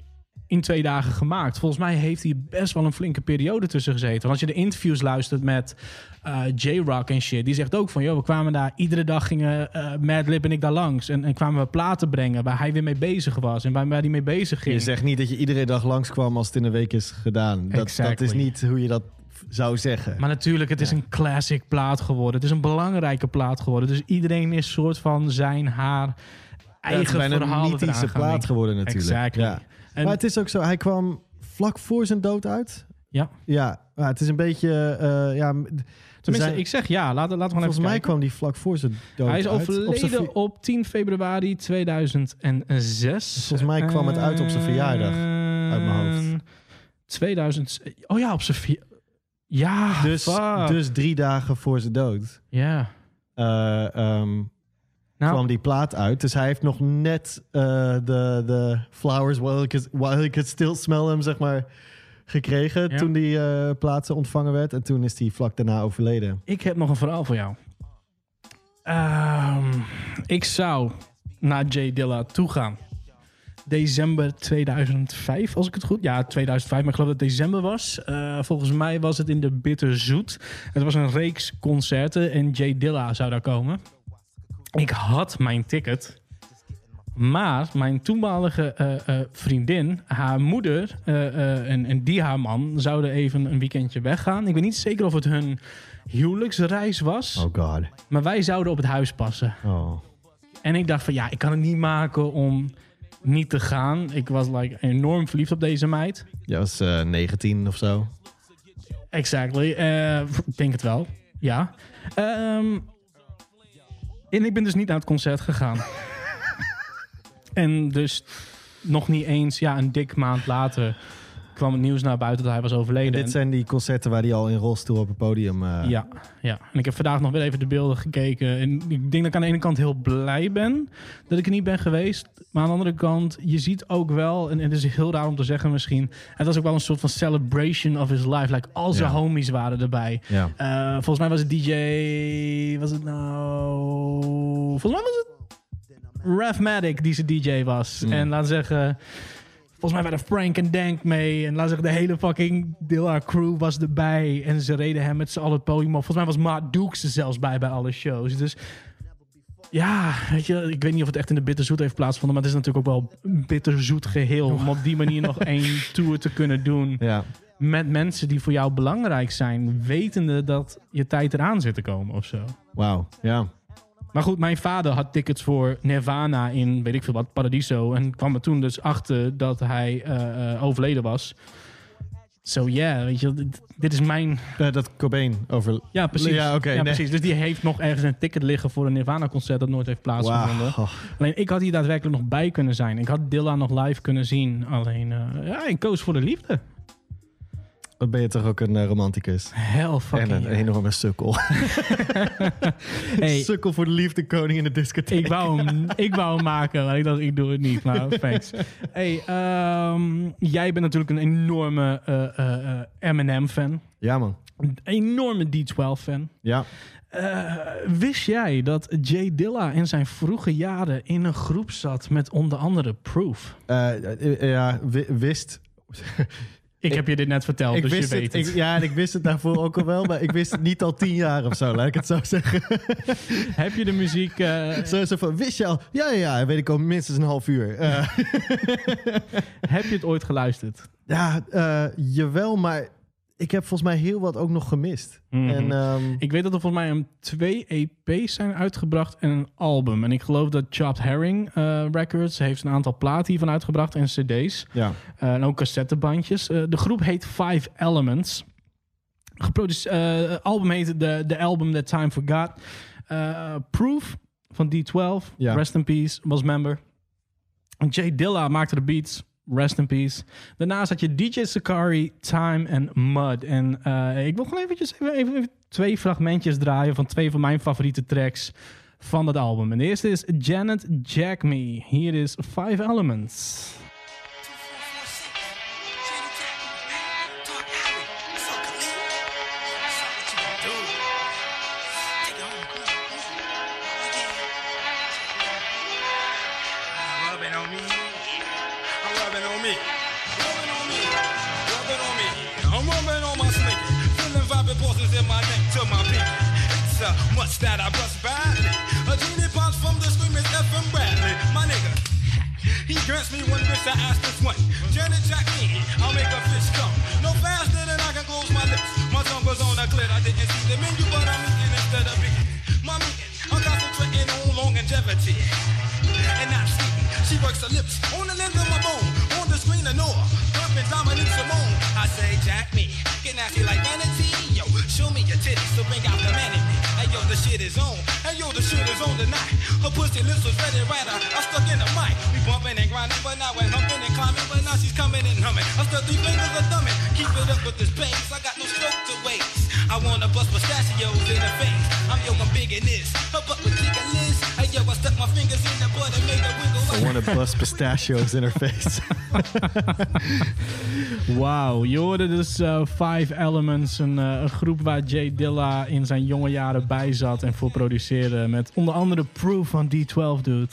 in twee dagen gemaakt. Volgens mij heeft hij best wel een flinke periode tussen gezeten. Want als je de interviews luistert met eh, J-Rock en shit... die zegt ook van... joh, we kwamen daar... iedere dag gingen eh Madlib en ik daar langs. En, en kwamen we platen brengen waar hij weer mee bezig was. En waar, waar hij mee bezig ging.
Je zegt niet dat je iedere dag langskwam als het in een week is gedaan. Dat, dat is niet hoe je dat zou zeggen.
Maar natuurlijk, het is een classic plaat geworden. Het is een belangrijke plaat geworden. Dus iedereen is soort van zijn, haar
Ja, het is
eigen
bijna
verhaal
een mythische plaat geworden natuurlijk.
Exactly.
Ja.
En,
Maar het is ook zo, hij kwam vlak voor zijn dood uit.
Ja.
Ja, maar het is een beetje... eh, ja,
tenminste,
zijn-
ik zeg ja. Laten laten we
volgens mij
kijken.
kwam die vlak voor zijn dood
Hij is.
Op
overleden
ver-
op 10 februari 2006.
Volgens mij kwam het uit op zijn verjaardag, uit mijn hoofd.
En 2000. Oh ja, op zijn vier. Ja,
dus,
fuck.
dus drie dagen voor zijn dood
ja.
eh, ehm,
Nou,
kwam die plaat uit. Dus hij heeft nog net eh, de, de flowers while he, could, while he could still smell them, zeg maar, gekregen
Ja.
toen die eh, plaatsen ontvangen werd. En toen is hij vlak daarna overleden.
Ik heb nog een verhaal voor jou. Ehm, ik zou naar Jay Dilla toe gaan. December 2005, als ik het goed... Ja, 2005, maar ik geloof dat het december was. Eh, volgens mij was het in de Bitterzoet. Het was een reeks concerten en Jay Dilla zou daar komen. Ik had mijn ticket. Maar mijn toenmalige eh, eh, vriendin, haar moeder eh, en, en die haar man zouden even een weekendje weggaan. Ik weet niet zeker of het hun huwelijksreis was,
Oh god.
maar wij zouden op het huis passen.
Oh.
En ik dacht van ja, ik kan het niet maken om niet te gaan. Ik was like, enorm verliefd op deze meid.
Jij was eh 19 of zo.
Exactly. Ik denk het wel. Ja. Ehm, en ik ben dus niet naar het concert gegaan. en dus nog niet eens, ja, een dik maand later kwam het nieuws naar buiten dat hij was overleden.
Dit zijn die concerten waar hij al in rolstoel op het podium... eh,
Ja, ja. En ik heb vandaag nog weer even de beelden gekeken. En ik denk dat ik aan de ene kant heel blij ben dat ik er niet ben geweest. Maar aan de andere kant, je ziet ook wel, en het is heel raar om te zeggen misschien, het was ook wel een soort van celebration of his life. Like, al zijn
Ja.
homies waren erbij.
Ja.
Eh, volgens mij was het DJ, was het nou, volgens mij was het Ravmatic die zijn DJ was.
Mm.
En laten we zeggen... Volgens mij waren Frank en Dank mee. En laat zeggen, de hele fucking Dilla crew was erbij. En ze reden hem met z'n allen het podium op. Volgens mij was Matt Dukes er zelfs bij bij alle shows. Dus ja, weet je, ik weet niet of het echt in de bitterzoet heeft plaatsgevonden. Maar het is natuurlijk ook wel een bitterzoet geheel. Om op die manier nog één tour te kunnen doen.
Ja.
Met mensen die voor jou belangrijk zijn. Wetende dat je tijd eraan zit te komen of zo.
Wauw. Ja.
Maar goed, mijn vader had tickets voor Nirvana in, weet ik veel wat, Paradiso. En kwam er toen dus achter dat hij eh, eh, overleden was. So yeah, weet je, dit, dit is mijn...
Eh, dat Cobain over...
Ja, precies.
Ja, oké, nee.
precies. Dus die heeft nog ergens een ticket liggen voor een Nirvana-concert dat nooit heeft plaatsgevonden. Alleen ik had hier daadwerkelijk nog bij kunnen zijn. Ik had Dilla nog live kunnen zien. Alleen, eh, ja, ik koos voor de liefde.
Wat ben je toch ook een eh, romanticus?
Hell fucking
en een
yeah.
enorme sukkel.
Hey,
Sukkel voor de liefde, koning in de discotheek.
Ik wou, hem, ik wou hem maken, maar ik dacht, ik doe het niet. Maar thanks. Hey, ehm, jij bent natuurlijk een enorme eh, eh, eh, Eminem-fan.
Ja, man.
Een enorme D12-fan.
Ja.
Eh, wist jij dat Jay Dilla in zijn vroege jaren in een groep zat met onder andere Proof?
Eh, ja, wi- wist.
Ik, heb je dit net verteld,
ik
dus
wist
je weet het.
Ik, ja, en ik wist het daarvoor ook al wel, maar ik wist het niet al tien jaar of zo, laat ik het zo zeggen.
Heb je de muziek... eh,
Zo, zo van, wist je al? Ja, ja, ja, weet ik al minstens een half uur. Eh,
heb je het ooit geluisterd?
ja, eh, jawel, maar ik heb volgens mij heel wat ook nog gemist.
Mhm.
En ehm,
Ik weet dat er volgens mij een twee EP's zijn uitgebracht en een album. En ik geloof dat Chopped Herring eh, Records heeft een aantal platen hiervan uitgebracht en cd's.
ja,
Eh, en ook cassettebandjes. Eh, de groep heet Five Elements. Geproduceerd, het album heet The, The Album That Time Forgot. Proof van D12,
Ja.
Rest in Peace, was member. En Jay Dilla maakte de beats. Rest in peace. Daarnaast had je DJ Sakari, Time en Mud. En eh, ik wil gewoon eventjes even, even, twee fragmentjes draaien van twee van mijn favoriete tracks van het album. En de eerste is Janet Jack Me. Hier is Five Elements.
Grants me one wish I ask this one. Janet Jack me, I'll make a fish come. No faster than I can close my lips. My tongue was on a clit, I didn't see the menu, but I'm eating instead of eating. My meeting, I'm concentrating on longevity. And not sleeping. She works her lips on the length of my bone. On the screen, of Noah, pumping Dominique Simone. I say, Jack me, get nasty like vanity. Yo, show me your titties, so bring out the man the shit is on. Hey yo, the shit is on tonight. Her pussy lips was ready right. I, I stuck in the mic. We bumping and grinding, but now we're humping and climbing. But now she's coming and humming. I'm stuck three fingers of thumbing. Keep it up with this bass. I got no stroke to waste. I wanna bust pistachios in her face. I'm yo, I'm big in this. Her butt was chicken Hey yo, I stuck my fingers in the butt and made her wiggle.
I want to bust pistachios in her face.
Wauw, je hoorde dus eh, Five Elements, een, eh, een groep waar Jay Dilla in zijn jonge jaren bij zat en voor produceerde. Met onder andere Proof van D12, dude.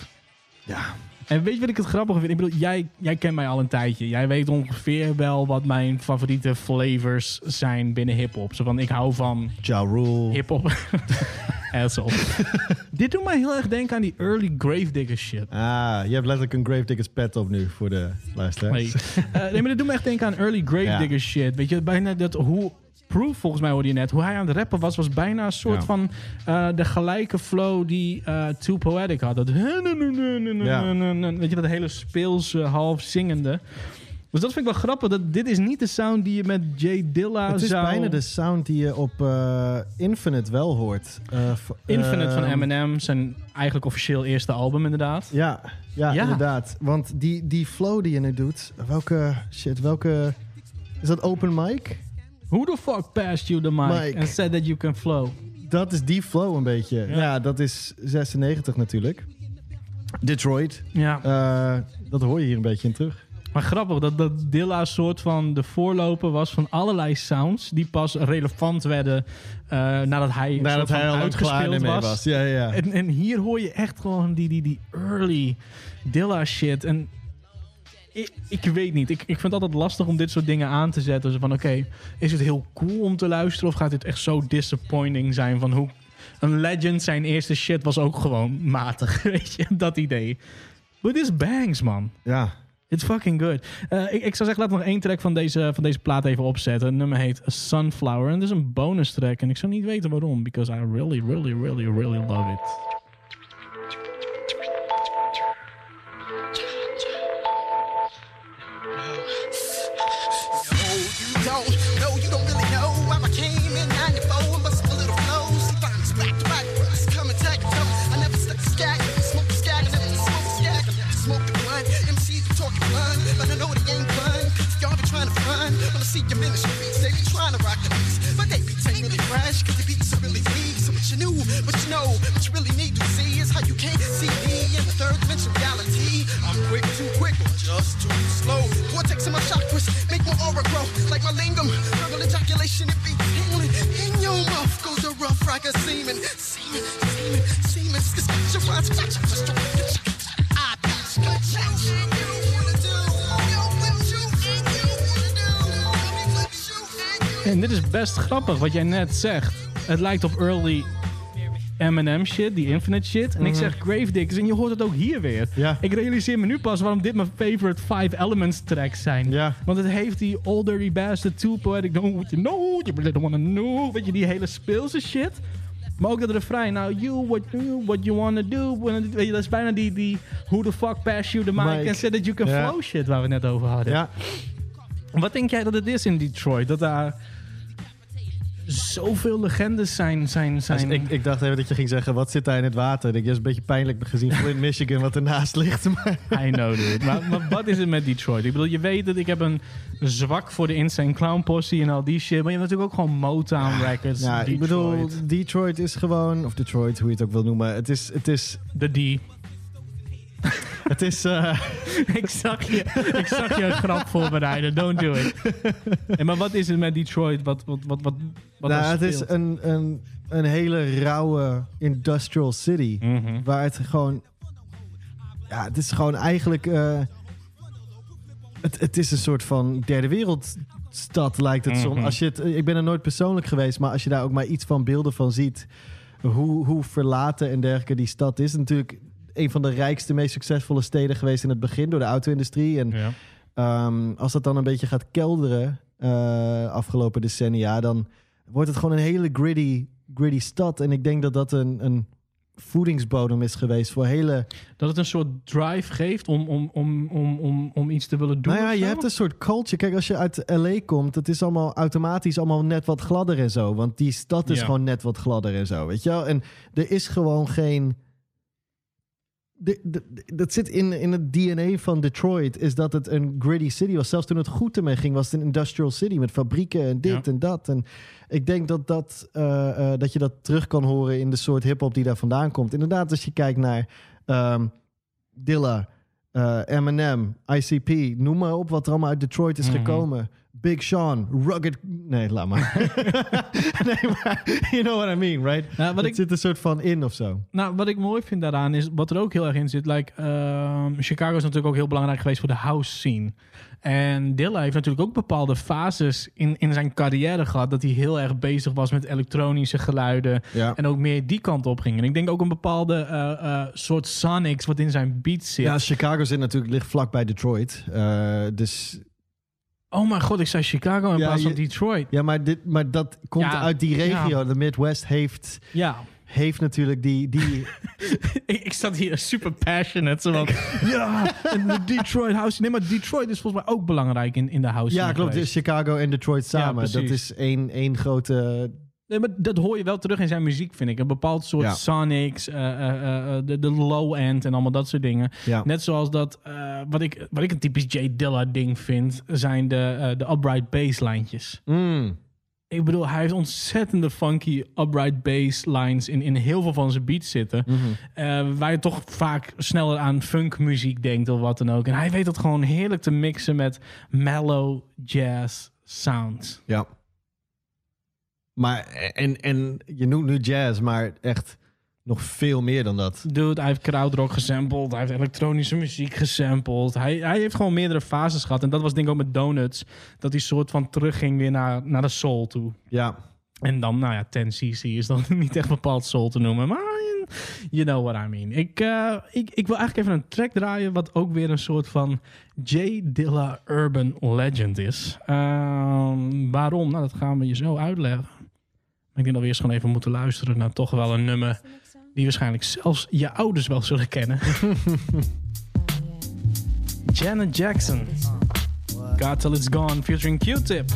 Ja,
En weet je wat ik het grappige vind? Ik bedoel, jij, jij kent mij al een tijdje. Jij weet ongeveer wel wat mijn favoriete flavors zijn binnen hip-hop. Zo van, ik hou van
Ja Rule.
hip-hop. Asshole. Dit doet mij heel erg denken aan die early Gravedigger shit.
Ah, je hebt letterlijk een Gravediggers pet op nu voor de luisteraars.
Nee. Eh, nee, maar dat doet me echt denken aan early Gravedigger shit. Weet je, bijna dat hoe... Proof, volgens mij hoorde je net, hoe hij aan het rappen was, was bijna een soort
Ja.
van eh, de gelijke flow die eh Too Poetic had. Dat, weet je, dat hele speelse, half zingende. Dus dat vind ik wel grappig. Dat dit is niet de sound die je met Jay Dilla
Het is
zou...
bijna de sound die je op eh, Infinite wel hoort. Eh,
Infinite van
ehm,
Eminem, zijn eigenlijk officieel eerste album inderdaad.
Ja, ja,
Ja.
inderdaad. Want die, die flow die je nu doet, welke shit, welke... Is dat open mic?
Who the fuck passed you the mic, and said that you can flow?
Dat is die flow een beetje.
Ja.
Ja, dat is 96 natuurlijk. Detroit.
Ja.
Eh, dat hoor je hier een beetje in terug.
Maar grappig dat, dat Dilla soort van de voorloper was van allerlei sounds die pas relevant werden eh, nadat hij,
Nadat hij al
uitgespeeld was.
Ja, ja.
En, en hier hoor je echt gewoon die, die, die early Dilla shit. En ik, ik weet niet. Ik, ik vind het altijd lastig om dit soort dingen aan te zetten. Zo van oké, is het heel cool om te luisteren of gaat dit echt zo disappointing zijn van hoe een legend zijn eerste shit was ook gewoon matig, weet je, dat idee. But this bangs, man.
ja.
It's fucking good. Eh, ik, ik zou zeggen, laat nog één track van deze, van deze plaat even opzetten. Het nummer heet Sunflower. En het is een bonus track. En ik zou niet weten waarom. Because I really, really, really, really love it.
See your ministry, they be trying to rock the beats. But they be taking the fresh, cause the beats are really weak. So what you knew, what you know, what you really need to see is how you can't see me in the third dimension reality. I'm quick, too quick, just too slow. Vortex in my chakras, make my aura grow. Like my lingam,
best grappig wat jij net zegt. Het lijkt op early Eminem shit, die Infinite shit. En ik zeg Gravediggers en je hoort het ook hier weer.
Mhm. Ja.
Ik realiseer me nu pas waarom dit mijn favorite Five Elements tracks zijn.
Ja.
Want het heeft die Old Dirty Bastard, Too Poetic, What You Know, You Really Don't Wanna Know. Weet je, die hele speelse shit. Maar ook dat refrein, nou, you, what you, what you wanna do. Weet je, dat is bijna die, die who the fuck pass you the mic and said that you can
Ja.
flow shit waar we net over hadden.
Ja,
Wat denk jij dat het is in Detroit? Dat daar zoveel legendes zijn. zijn, zijn...
Dus ik, ik dacht even dat je ging zeggen, wat zit daar in het water? Ik denk, dat is een beetje pijnlijk gezien Flint, Michigan, wat ernaast ligt. Maar
I know, dude. Maar, maar wat is het met Detroit? Ik bedoel, je weet dat ik heb een zwak voor de Insane Clown Posse en al die shit. Maar je hebt natuurlijk ook gewoon Motown Records.
ja, ik
Detroit.
bedoel, Detroit is gewoon, of Detroit, hoe je het ook wil noemen. Het is, het is,
De D.
het is, eh,
ik, zag je, ik zag je een grap voorbereiden. Don't do it. En maar wat is het met Detroit? Wat, wat, wat, wat, wat
nou, het is een, een, een hele rauwe industrial city.
Mhm.
Waar het gewoon, ja, het is gewoon eigenlijk, eh, het, het is een soort van derde wereldstad lijkt het soms.
Mhm.
Als je het, ik ben er nooit persoonlijk geweest, maar als je daar ook maar iets van beelden van ziet, hoe, hoe verlaten en dergelijke die stad is. Natuurlijk een van de rijkste, meest succesvolle steden geweest in het begin door de auto-industrie. En
Ja.
Ehm, als dat dan een beetje gaat kelderen eh, afgelopen decennia, dan wordt het gewoon een hele gritty, gritty stad. En ik denk dat dat een, een voedingsbodem is geweest voor hele...
Dat het een soort drive geeft om, om, om, om, om, om iets te willen doen.
nou ja, je hebt een soort culture. Kijk, als je uit L.A. komt, het is allemaal automatisch allemaal net wat gladder en zo. Want die stad is
Ja.
gewoon net wat gladder en zo, weet je wel? En er is gewoon geen... de- de- de- dat zit in, in het DNA van Detroit, is dat het een gritty city was. Zelfs toen het goed ermee ging, was het een industrial city met fabrieken en dit
Ja.
en dat. En ik denk dat, dat, eh, eh, dat je dat terug kan horen in de soort hip-hop die daar vandaan komt. Inderdaad, als je kijkt naar ehm, Dilla, eh, Eminem, ICP, noem maar op wat er allemaal uit Detroit is
Mhm.
gekomen. Big Sean, rugged... Nee, laat maar. nee, maar you know what I mean, right?
Ja, wat
Het
ik-
zit een soort van in of zo.
Nou, wat ik mooi vind daaraan is, wat er ook heel erg in zit. Like, ehm, Chicago is natuurlijk ook heel belangrijk geweest voor de house scene. En Dilla heeft natuurlijk ook bepaalde fases in, in zijn carrière gehad. Dat hij heel erg bezig was met elektronische geluiden.
Ja.
En ook meer die kant op ging. En ik denk ook een bepaalde eh, eh, soort sonics wat in zijn beat zit.
Ja, Chicago zit natuurlijk ligt vlak bij Detroit. Eh, dus
Oh mijn god, ik zei Chicago in
Ja,
plaats van
je-
Detroit.
ja, maar, dit, maar dat komt
Ja,
uit die regio.
ja.
De Midwest heeft,
Ja,
heeft natuurlijk die... die
ik, ik zat hier super passionate. Zo van, ja, en de Detroit house. Nee, maar Detroit is volgens mij ook belangrijk in, in de house
ja, klopt. Dus Chicago en Detroit samen. dat is één, één grote...
Nee, maar dat hoor je wel terug in zijn muziek, vind ik. Een bepaald soort
Ja.
sonics, eh, eh, eh, de, de low end en allemaal dat soort dingen.
Ja.
Net zoals dat, wat, ik, wat ik een typisch Jay Dilla ding vind, zijn de, de upright bass lijntjes.
Mm.
Ik bedoel, hij heeft ontzettende funky upright bass lines in, in heel veel van zijn beats zitten.
Mhm.
Waar je toch vaak sneller aan funkmuziek denkt of wat dan ook. En hij weet dat gewoon heerlijk te mixen met mellow jazz sounds.
Ja. Maar, en, en je noemt nu jazz, maar echt nog veel meer dan dat.
Dude, hij heeft krautrock gesampled. Hij heeft elektronische muziek gesampled. Hij, hij heeft gewoon meerdere fases gehad. En dat was denk ik ook met Donuts. Dat hij soort van terugging weer naar, naar de soul toe.
Ja.
En dan, nou ja, 10cc is dan niet echt bepaald soul te noemen. Maar you know what I mean. Ik, eh, ik, ik wil eigenlijk even een track draaien... wat ook weer een soort van J. Dilla Urban Legend is. Ehm, waarom? Nou, dat gaan we je zo uitleggen. Ik denk dat we eerst gewoon even moeten luisteren... naar toch wel een nummer... die waarschijnlijk zelfs je ouders wel zullen kennen. Janet Jackson. God Till It's Gone, featuring Q-Tip.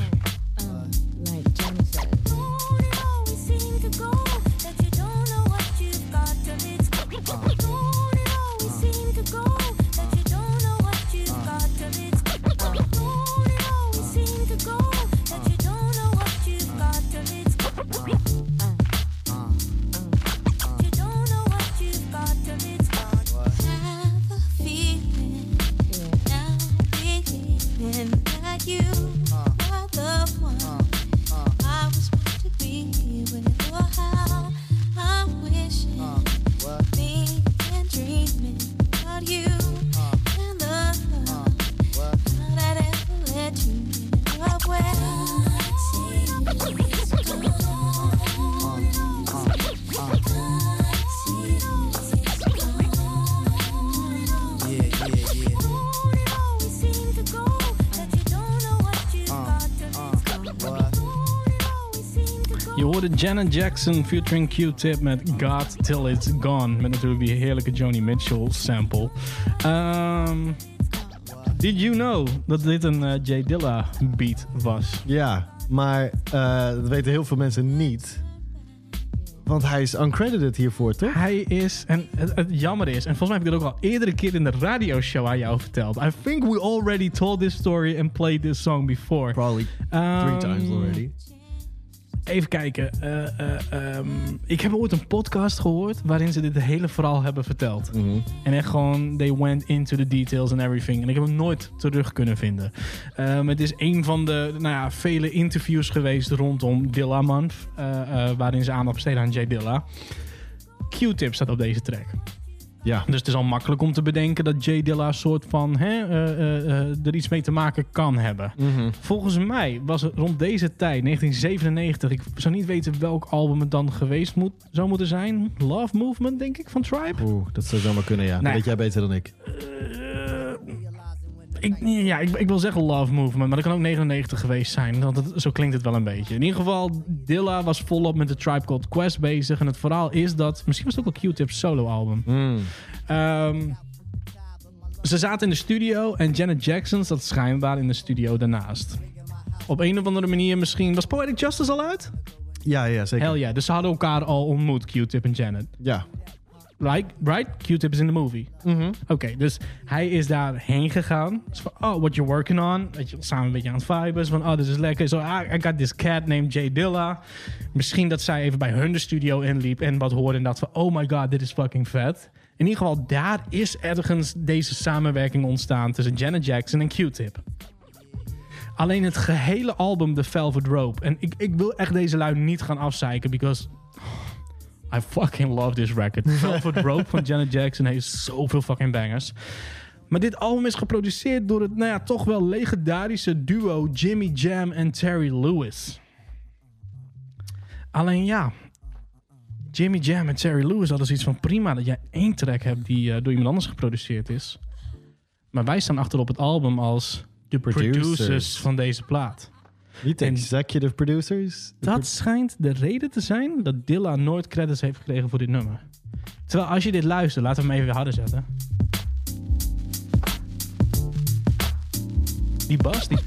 Hoorde Janet Jackson featuring Q-Tip met God Till It's Gone. Met natuurlijk die heerlijke Joni Mitchell sample. Ehm, did you know dat dit een eh, J Dilla beat was?
Ja, maar eh, dat weten heel veel mensen niet. Want hij is uncredited hiervoor, toch?
Hij is, en het, het jammer is, en volgens mij heb ik dit ook al eerdere keer in de radioshow aan jou verteld. I think we already told this story and played this song before.
Probably three
Ehm,
times already.
Even kijken. eh, eh, ehm, ik heb ooit een podcast gehoord waarin ze dit hele verhaal hebben verteld.
Mhm.
En echt gewoon, they went into the details and everything. En ik heb hem nooit terug kunnen vinden. Ehm, het is een van de nou ja, vele interviews geweest rondom Dilla Month. eh, waarin ze aandacht besteden aan Jay Dilla. Q-tip staat op deze track.
Ja.
Dus het is al makkelijk om te bedenken dat Jay Dilla soort van hè, eh, eh, eh, er iets mee te maken kan hebben.
Mhm.
Volgens mij was het rond deze tijd, 1997. Ik zou niet weten welk album het dan geweest moet, zou moeten zijn. Love Movement, denk ik, van Tribe.
Oeh, dat zou zomaar kunnen, ja. Dat weet jij beter dan ik.
Ik, ja, ik, ik wil zeggen Love Movement, maar dat kan ook 99 geweest zijn. Want het, zo klinkt het wel een beetje. In ieder geval, Dilla was volop met de Tribe Called Quest bezig. En het verhaal is dat... Misschien was het ook wel Q-Tip's solo-album.
Mm.
Ehm, ze zaten in de studio en Janet Jackson zat schijnbaar in de studio daarnaast. Op een of andere manier misschien... Was Poetic Justice al uit?
Ja, ja, zeker.
Hell ja, dus ze hadden elkaar al ontmoet, Q-Tip en Janet.
Ja.
Right? right? Q-Tip is in de movie.
Mhm.
Oké, dus hij is daarheen gegaan. Dus van, oh, what you working on? Weet je, samen een beetje aan het viben. Zo van, oh, dit is lekker. Zo, ah, I got this cat named Jay Dilla. Misschien dat zij even bij hun de studio inliep en wat hoorde en dat van, oh my god, dit is fucking vet. In ieder geval, daar is ergens deze samenwerking ontstaan tussen Janet Jackson en Q-Tip. Alleen het gehele album The Velvet Rope. En ik, ik wil echt deze lui niet gaan afzeiken, because I fucking love this record. Velvet Rope van Janet Jackson heeft zoveel fucking bangers. Maar dit album is geproduceerd door het, nou ja, toch wel legendarische duo Jimmy Jam en Terry Lewis. Alleen ja, Jimmy Jam en Terry Lewis hadden zoiets van prima dat jij één track hebt die eh, door iemand anders geproduceerd is. Maar wij staan achter op het album als de producers,
Producers.
van deze plaat.
Niet executive producers.
Dat schijnt de reden te zijn dat Dilla nooit credits heeft gekregen voor dit nummer. Terwijl als je dit luistert, laten we hem even weer harder zetten. Die bas, die...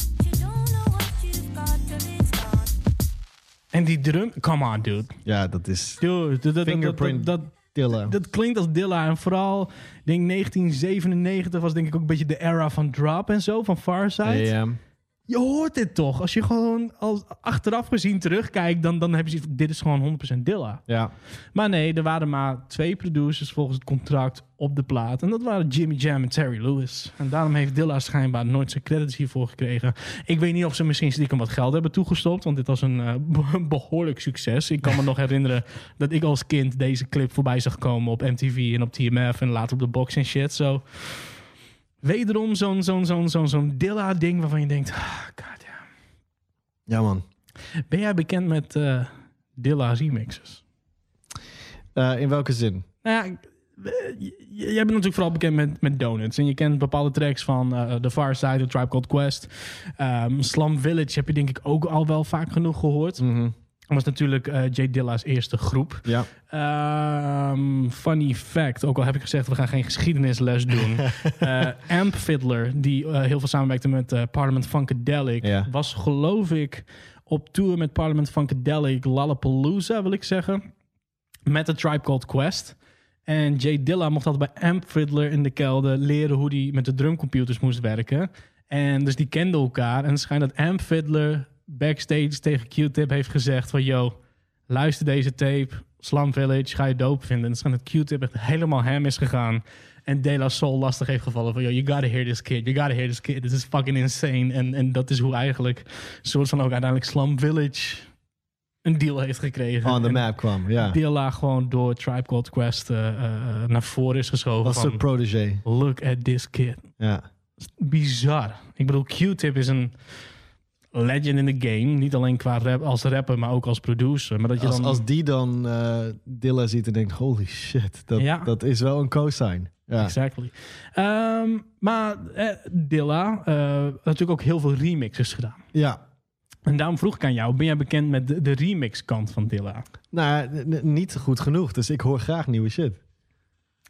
En die drum... Come on, dude.
Ja, dat is
Dude, dat, dat, dat,
Fingerprint
dat, dat,
Dilla.
dat klinkt als Dilla. En vooral, ik denk 1997 was denk ik ook een beetje de era van Drop en zo, van Farside.
AM.
Je hoort dit toch? Als je gewoon als achteraf gezien terugkijkt, dan, dan heb je zoiets dit is gewoon 100% Dilla.
Ja.
Maar nee, er waren maar twee producers volgens het contract op de plaat. En dat waren Jimmy Jam en Terry Lewis. En daarom heeft Dilla schijnbaar nooit zijn credits hiervoor gekregen. Ik weet niet of ze misschien stiekem wat geld hebben toegestopt. Want dit was een eh, be- behoorlijk succes. Ik kan me nog herinneren dat ik als kind deze clip voorbij zag komen op MTV en op TMF. En later op de box en shit. Zo. Wederom zo'n zo'n zo'n zo'n zo'n Dilla-ding waarvan je denkt... Ah, god, ja.
Ja, man.
Ben jij bekend met eh, Dilla remixes?
Eh, in welke zin?
Nou ja, eh, jij bent natuurlijk vooral bekend met, met Donuts. En je kent bepaalde tracks van The Far Side, The Tribe Called Quest. Ehm Slum Village heb je denk ik ook al wel vaak genoeg gehoord.
Mhm.
Dat was natuurlijk eh Jay Dilla's eerste groep.
Ja.
Ehm, funny fact, ook al heb ik gezegd we gaan geen geschiedenisles doen. Eh Amp Fiddler, die eh, heel veel samenwerkte met Parliament Funkadelic,
Ja.
was geloof ik op tour met Parliament Funkadelic, Lollapalooza wil ik zeggen, met de Tribe Called Quest. En Jay Dilla mocht altijd bij Amp Fiddler in de kelder leren hoe hij met de drumcomputers moest werken. En dus die kenden elkaar. En het schijnt dat Amp Fiddler backstage tegen Q-Tip heeft gezegd van... Yo, luister deze tape, Slum Village, ga je dope vinden. En het schijnt dat Q-Tip echt helemaal hem is gegaan. En De La Soul lastig heeft gevallen van... Yo, you gotta hear this kid, you gotta hear this kid. This is fucking insane. En, en dat is hoe eigenlijk soort van ook uiteindelijk Slum Village een deal heeft gekregen.
On the
En
map kwam, ja.
Dilla gewoon door Tribe Called Quest eh, eh, naar voren is geschoven.
Als zijn protégé.
Look at this kid.
Ja.
Bizar. Ik bedoel, Q-Tip is een legend in the game. Niet alleen qua rap, als rapper, maar ook als producer. Maar dat je
Als,
dan...
als die dan eh, Dilla ziet en denkt, holy shit, dat,
Ja.
dat is wel een cosign. Ja.
Exactly. Ehm, maar eh, Dilla had natuurlijk ook heel veel remixes gedaan.
ja.
En daarom vroeg ik aan jou, ben jij bekend met de, de remix kant van Dilla?
Nou, niet goed genoeg. Dus ik hoor graag nieuwe shit.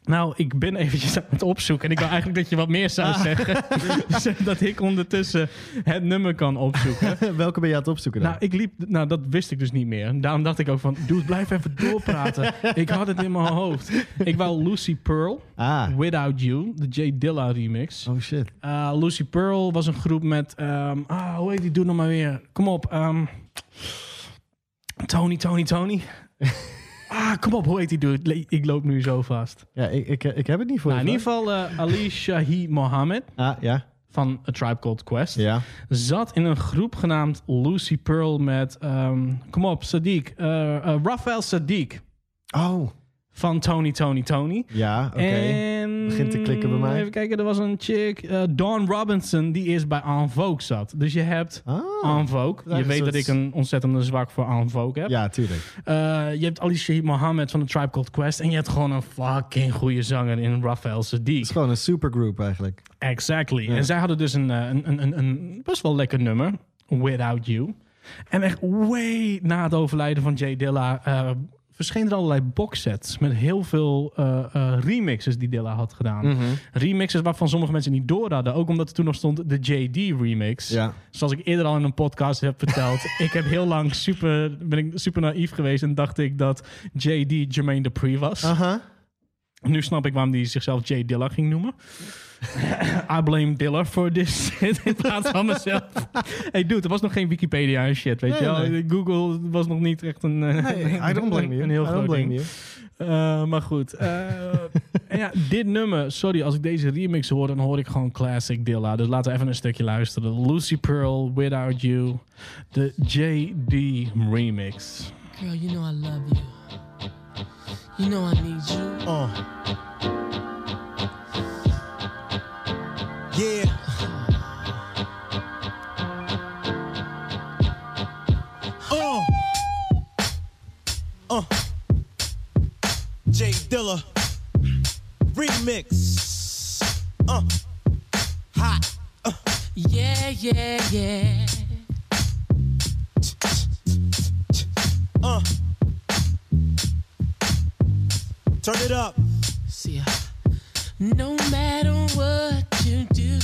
Nou, ik ben eventjes aan het opzoeken. En ik wil eigenlijk dat je wat meer zou zeggen. Zodat ik ondertussen het nummer kan opzoeken.
Welke ben je aan het opzoeken dan?
Nou, ik liep, nou, dat wist ik dus niet meer. Daarom dacht ik ook van, dude, blijf even doorpraten. ik had het in mijn hoofd. Ik wou Lucy Pearl,
ah,
Without You, de J Dilla remix.
oh shit.
Uh, Lucy Pearl was een groep met, ehm, ah, hoe heet die doe nog maar weer? Kom op, ehm, Tony, Tony, Tony. Ah, kom op, hoe heet die dude? Ik loop nu zo vast.
Ja, ik, ik, ik heb het niet voor
Nou, in ieder geval, eh, Ali Shahi Mohammed
Ah, ja.
van A Tribe Called Quest
Ja.
zat in een groep genaamd Lucy Pearl met, ehm, kom op, Sadiq, Raphael Sadiq
Oh,
van Tony, Tony, Tony.
ja, oké.
En
Begint te klikken bij mij.
Even kijken, er was een chick, eh, Dawn Robinson, die eerst bij En Vogue zat. Dus je hebt
Ah,
En Vogue. Je weet dat ik een ontzettende zwak voor En Vogue heb.
ja, tuurlijk.
Eh, je hebt Ali Shaheed Mohammed van de Tribe Called Quest. En je hebt gewoon een fucking goede zanger in Raphael Sadiq.
Het is gewoon een supergroup eigenlijk.
Exactly.
Ja.
En zij hadden dus een, eh, een, een, een, een best wel lekker nummer. Without You. En echt way na het overlijden van Jay Dilla... verschenen er allerlei boxsets met heel veel eh, eh, remixes die Dilla had gedaan.
Mhm.
Remixes waarvan sommige mensen niet door hadden. Ook omdat er toen nog stond de JD remix.
Ja.
Zoals ik eerder al in een podcast heb verteld. ik heb heel lang super, ben ik super naïef geweest en dacht ik dat JD Jermaine Dupri was.
Aha.
Nu snap ik waarom hij zichzelf Jay Dilla ging noemen. I blame Dilla for this shit in plaats van mezelf. hey dude, er was nog geen Wikipedia en shit, weet
Nee,
je wel.
nee.
Google was nog niet echt een, eh,
Nee, I don't blame you.
een heel
I don't
groot
blame
ding.
you.
Eh, maar goed. eh, en ja, dit nummer, sorry, als ik deze remix hoor, dan hoor ik gewoon classic Dilla. Dus laten we even een stukje luisteren. Lucy Pearl, Without You, de JD remix.
Girl, you know I love you. You know I need you.
Uh. Yeah. Uh. Uh. Jay Dilla. Remix. Uh. Hot. Uh.
Yeah, yeah, yeah.
Uh. Turn it up.
See, ya. no matter what you do,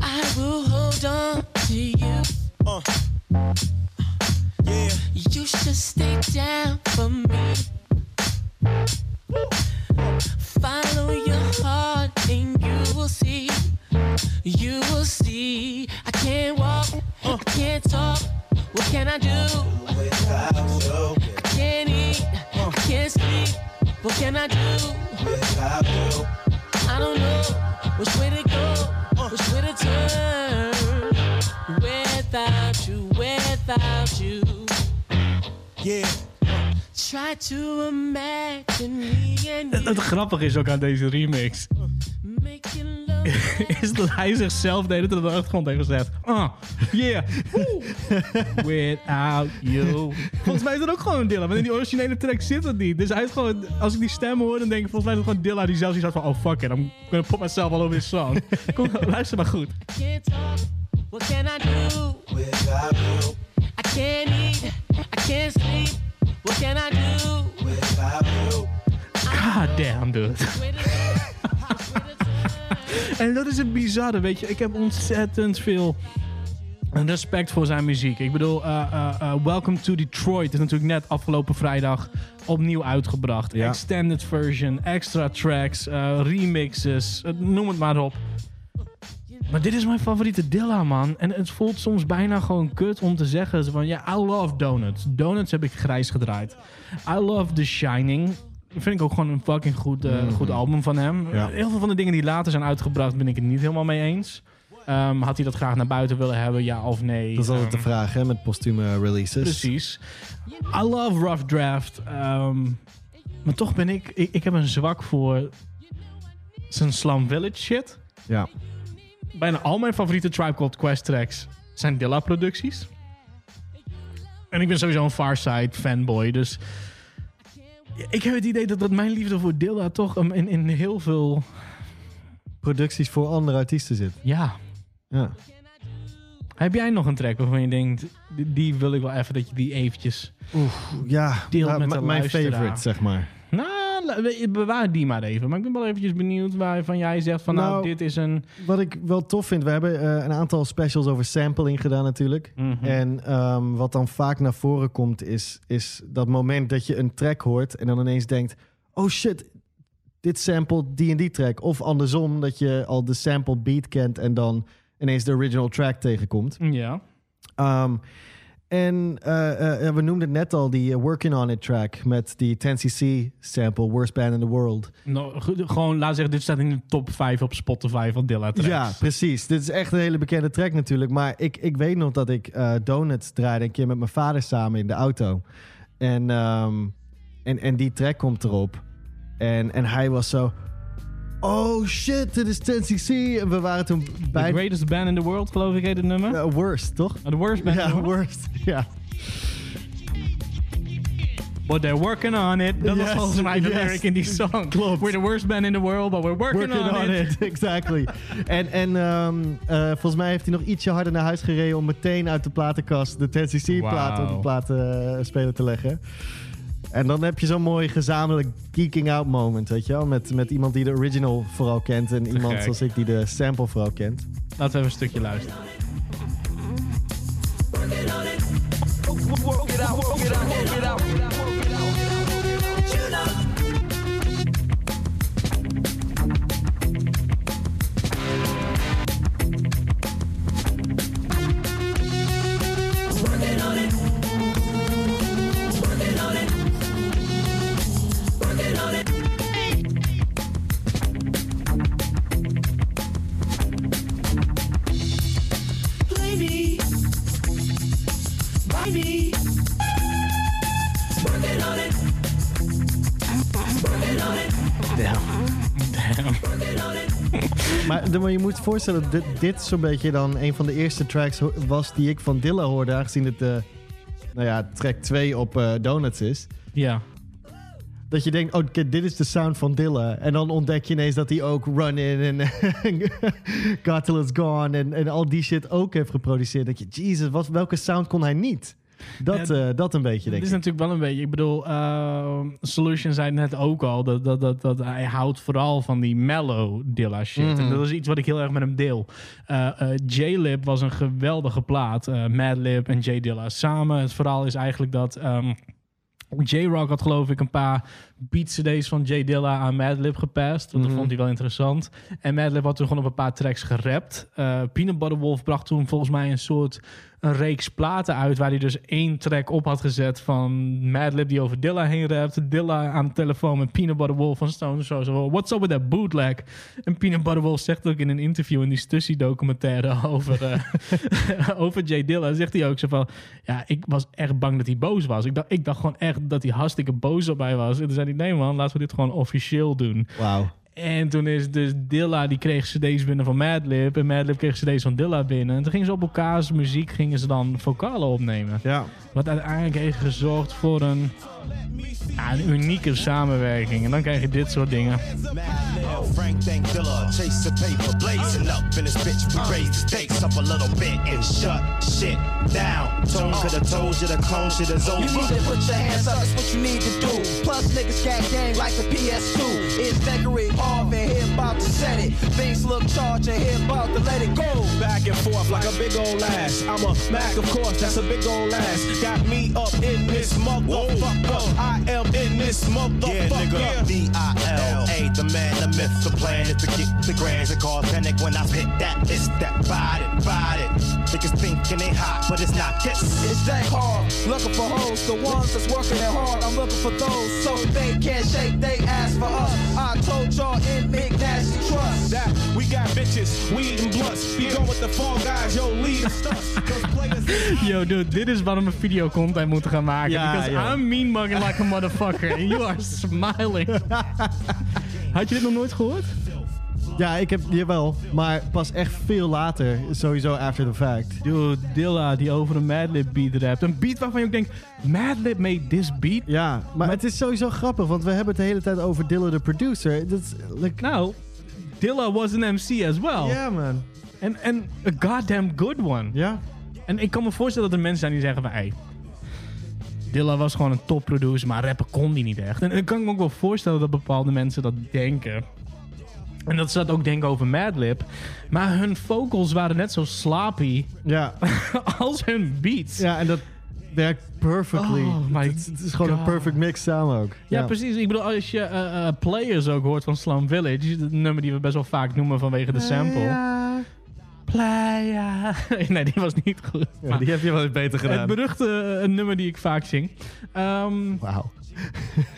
I will hold on to you.
Uh. Yeah.
You should stay down for me. Follow your heart and you will see. You will see. I can't walk, I can't talk. What can I do? I can't eat, I can't sleep. What can I do? I don't know which way to go, which way to turn. Without you, without you.
Yeah.
Try to imagine me and
Het, het grappige is ook aan deze remix,
making.
is dat hij zichzelf de hele tijd op de achtergrond heeft gezegd. Ah, yeah. Without you. Volgens mij is dat ook gewoon Dilla, want in die originele track zit dat niet. Dus hij is gewoon, als ik die stem hoor, dan denk ik volgens mij is het gewoon Dilla die zelfs iets had van, oh fuck it, I'm gonna put myself all over this song. Kom, luister maar goed.
can't talk. What can I do? Without you. I can't eat. I can't sleep. What can I do? Without you.
God damn, dude. En dat is het bizarre, weet je. Ik heb ontzettend veel respect voor zijn muziek. Ik bedoel, uh, uh, uh, Welcome to Detroit is natuurlijk net afgelopen vrijdag opnieuw uitgebracht.
Ja.
Extended version, extra tracks, remixes, noem het maar op. Maar dit is mijn favoriete Dilla, man. En het voelt soms bijna gewoon kut om te zeggen van... Ja, I love Donuts. Donuts heb ik grijs gedraaid. I love The Shining. Vind ik ook gewoon een fucking goed, eh, goed album van hem.
Mhm. Ja.
Heel veel van de dingen die later zijn uitgebracht ben ik het niet helemaal mee eens. Ehm, had hij dat graag naar buiten willen hebben, ja of nee?
Dat is altijd de
Ehm,
vraag, hè, met postume releases.
Precies. I love Rough Draft. ehm, maar toch ben ik, ik... Ik heb een zwak voor zijn Slum Village shit.
Ja.
Bijna al mijn favoriete Tribe Called Quest tracks zijn Dilla-producties. En ik ben sowieso een Farside fanboy, dus... Ik heb het idee dat, dat mijn liefde voor Dilla toch um, in, in heel veel...
Producties voor andere artiesten zit.
Ja.
Ja.
Heb jij nog een track waarvan je denkt... Die, die wil ik wel even dat je die eventjes...
Ja,
Deelt
nou,
met de
mijn
luisteraar.
favorite, zeg maar.
Nou, bewaar die maar even. Maar ik ben wel eventjes benieuwd waarvan jij zegt van... Nou,
Nou,
dit is een...
Wat ik wel tof vind, we hebben eh, een aantal specials over sampling gedaan natuurlijk.
Mhm.
En ehm, wat dan vaak naar voren komt, is, is dat moment dat je een track hoort en dan ineens denkt: oh shit, dit sample die en die track. Of andersom, dat je al de sample beat kent en dan ineens de original track tegenkomt.
Ja.
Ehm, en eh, eh, we noemden het net al, die eh, Working On It track met die 10cc sample, Worst Band in the World.
Nou, gewoon, laat zeggen, dit staat in de top 5 op Spotify van Dilla tracks.
Ja, precies. Dit is echt een hele bekende track natuurlijk. Maar ik, ik weet nog dat ik eh, Donuts draaide een keer met mijn vader samen in de auto. En, ehm, en, en die track komt erop. En, en hij was zo... Oh shit, dit is 10cc. En we waren toen
The
bij...
greatest band in the world, geloof ik, heet het nummer.
Eh, worst, toch?
Oh, the worst band the
Ja,
world.
worst. Ja.
But they're working on it. Dat was
Yes,
volgens mij de lyric in die song.
Klopt.
We're the worst band in the world, but we're working,
Working
on, it.
exactly. en en ehm, eh, volgens mij heeft hij nog ietsje harder naar huis gereden... om meteen uit de platenkast de 10cc-plaat op de platenspeler te leggen. En dan heb je zo'n mooi gezamenlijk geeking out moment, weet je wel? Met, met iemand die de original vooral kent... en iemand
gek.
zoals ik die de sample vooral kent.
Laten we even een stukje luisteren.
Working on it.
Maar, de- maar je moet je voorstellen, dat dit, dit zo'n beetje dan een van de eerste tracks was die ik van Dilla hoorde, aangezien het eh, nou ja, track 2 op eh, Donuts is.
Ja.
Dat je denkt, oh, oké, dit is de sound van Dilla. En dan ontdek je ineens dat hij ook Run In en God Till It's Gone en, en al die shit ook heeft geproduceerd. Dat je, Jesus, wat, welke sound kon hij niet? Dat,
Ja,
eh, dat een beetje,
Het
denk
is
ik.
natuurlijk wel een beetje. Ik bedoel, eh, Solution zei net ook al dat, dat, dat, dat hij houdt vooral van die mellow Dilla shit.
Mhm.
En dat is iets wat ik heel erg met hem deel. Eh eh, J-Lib was een geweldige plaat. Madlib en J Dilla samen. Het verhaal is eigenlijk dat. ehm, J-Rock had geloof ik een paar beat cd's van J Dilla aan Madlib gepast. Want
Mhm.
dat vond hij wel interessant. En Madlib had toen gewoon op een paar tracks gerapt. Eh Peanut Butter Wolf bracht toen volgens mij een soort een reeks platen uit... waar hij dus één track op had gezet van Madlib die over Dilla heen rapt. Dilla aan de telefoon met Peanut Butter Wolf van Stone zo zo. What's up with that bootleg? En Peanut Butter Wolf zegt ook in een interview in die Stussy documentaire over, eh, over J Dilla... zegt hij ook zo van... Ja, ik was echt bang dat hij boos was. Ik dacht, ik dacht gewoon echt dat hij hartstikke boos op mij was. En toen zei hij, nee man, laten we dit gewoon officieel doen. En toen is dus Dilla, die kreeg cd's binnen van Madlib. En Madlib kreeg cd's van Dilla binnen. En toen gingen ze op elkaars muziek gingen ze dan vocalen opnemen.
Ja.
Wat uiteindelijk heeft gezorgd voor een, ja, een unieke samenwerking. En dan krijg je dit soort dingen.
Lil Frank thank Dilla, chase the paper, blazing up in this bitch. We raise the stakes up a little bit and shut shit down. Tone could have told you the clone shit is
You need to put your hands up, that's what you need to do. Plus, niggas got game like the PS2. It's Thackeray, Harvey, here about to set it. Things look charged and here about to let it go.
Back and forth like a big old ass. I'm a Mac, of course, that's a big old ass. Got me up in this motherfucker. I am in this motherfucker. Yeah, nigga. D-I-L-A, the man, the myth, the plan is to get the grands and cause panic when I hit that. It's that body, body. Niggas thinking they hot, but it's not this.
It's that hard, looking for hoes, the ones that's working it hard. I'm looking for those so they can't shake they ass for us. I told y'all in Big Nasty Trust.
That we got bitches, weed and blunts. We go with the fall guys, yo, lead us. Those players.
Yo, dude, dit is waarom we video content moeten gaan maken.
Ja,
Because
joh.
I'm mean mugging like a motherfucker. and you are smiling. Had je dit nog nooit gehoord?
Ja, ik heb jawel, maar pas echt veel later, sowieso after the fact.
Dude, Dilla die over een Madlib beat rapt. Een beat waarvan je ook denkt, Madlib made this beat?
Ja, maar, het is sowieso grappig, want we hebben het de hele tijd over Dilla de producer. Dat is, like,
Nou, Dilla was an MC as well.
ja man.
En en a goddamn good one.
Ja?
En ik kan me voorstellen dat er mensen zijn die zeggen van... Hey, Dilla was gewoon een topproducer, maar rappen kon die niet echt. En ik kan me ook wel voorstellen dat bepaalde mensen dat denken. En dat ze dat ook denken over Madlib. Maar hun vocals waren net zo sloppy
Ja.
als hun beats.
ja, en dat werkt perfectly.
Oh my
het, het is gewoon een perfect mix samen ook.
Ja, precies. Ik bedoel, als je eh, eh, Players ook hoort van Slum Village... het nummer die we best wel vaak noemen vanwege de sample.
Ja.
Playa. nee, die was niet goed.
Ja, die heb je wel eens beter
het
gedaan.
beruchte eh, nummer die ik vaak zing. Ehm,
Wauw.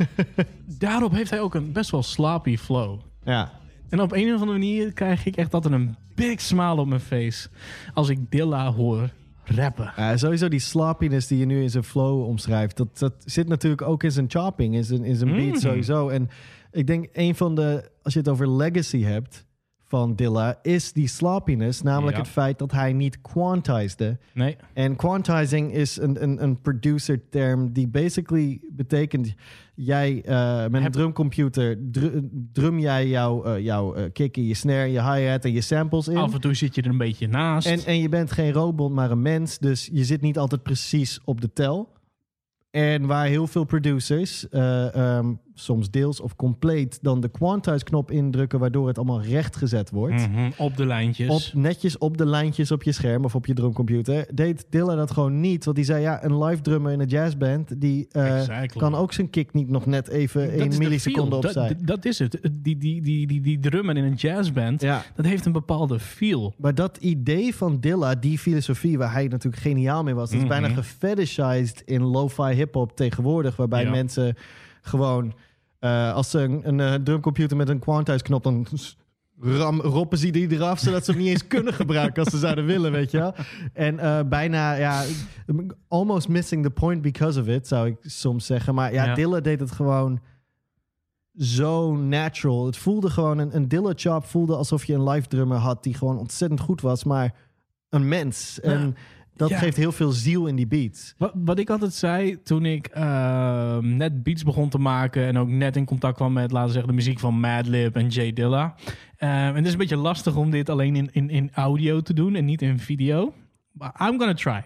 daarop heeft hij ook een best wel sloppy flow.
Ja.
En op een of andere manier krijg ik echt altijd een big smile op mijn face... als ik Dilla hoor rappen.
Sowieso die sloppiness die je nu in zijn flow omschrijft, dat, dat zit natuurlijk ook in zijn chopping, in zijn, in zijn beat
Mhm.
sowieso. En ik denk een van de, als je het over legacy hebt van Dilla, is die sloppiness, namelijk
Ja.
het feit dat hij niet quantized.
Nee.
En quantizing is een, een, een producer term die basically betekent, jij eh, met een drumcomputer dru- drum jij jouw eh, jouw eh, kick, je snare, je hi-hat en je samples in.
Af en toe zit je er een beetje naast.
En, en je bent geen robot, maar een mens. Dus je zit niet altijd precies op de tel. En waar heel veel producers, eh, ehm, soms deels of compleet, dan de quantize-knop indrukken, waardoor het allemaal rechtgezet wordt.
Mhm, op de lijntjes.
Op, netjes op de lijntjes op je scherm of op je drumcomputer. Deed Dilla dat gewoon niet. Want die zei, ja, een live drummer in een jazzband... die eh,
Exactly.
kan ook zijn kick niet nog net even
Dat
één milliseconde opzij.
Dat, dat is het. Die, die, die, die, die drummer in een jazzband,
Ja.
dat heeft een bepaalde feel.
Maar dat idee van Dilla, die filosofie waar hij natuurlijk geniaal mee was, dat is
Mhm.
bijna gefetishized in lo-fi hip-hop tegenwoordig, waarbij
Ja.
mensen gewoon eh, als ze een, een eh, drumcomputer met een quantize knop dan ram, roppen ze die eraf, zodat ze hem niet eens kunnen gebruiken als ze zouden willen, weet je wel. En eh, bijna, ja, almost missing the point because of it, zou ik soms zeggen. Maar ja,
Ja.
Dilla deed het gewoon zo natural. Het voelde gewoon, een, een Dilla Chop voelde alsof je een live drummer had die gewoon ontzettend goed was, maar een mens. En dat
Ja.
geeft heel veel ziel in die beats.
Wat, wat ik altijd zei toen ik eh, net beats begon te maken en ook net in contact kwam met, laten we zeggen, de muziek van Madlib en Jay Dilla. Eh, en het is een beetje lastig om dit alleen in, in, in audio te doen en niet in video. Maar I'm gonna try.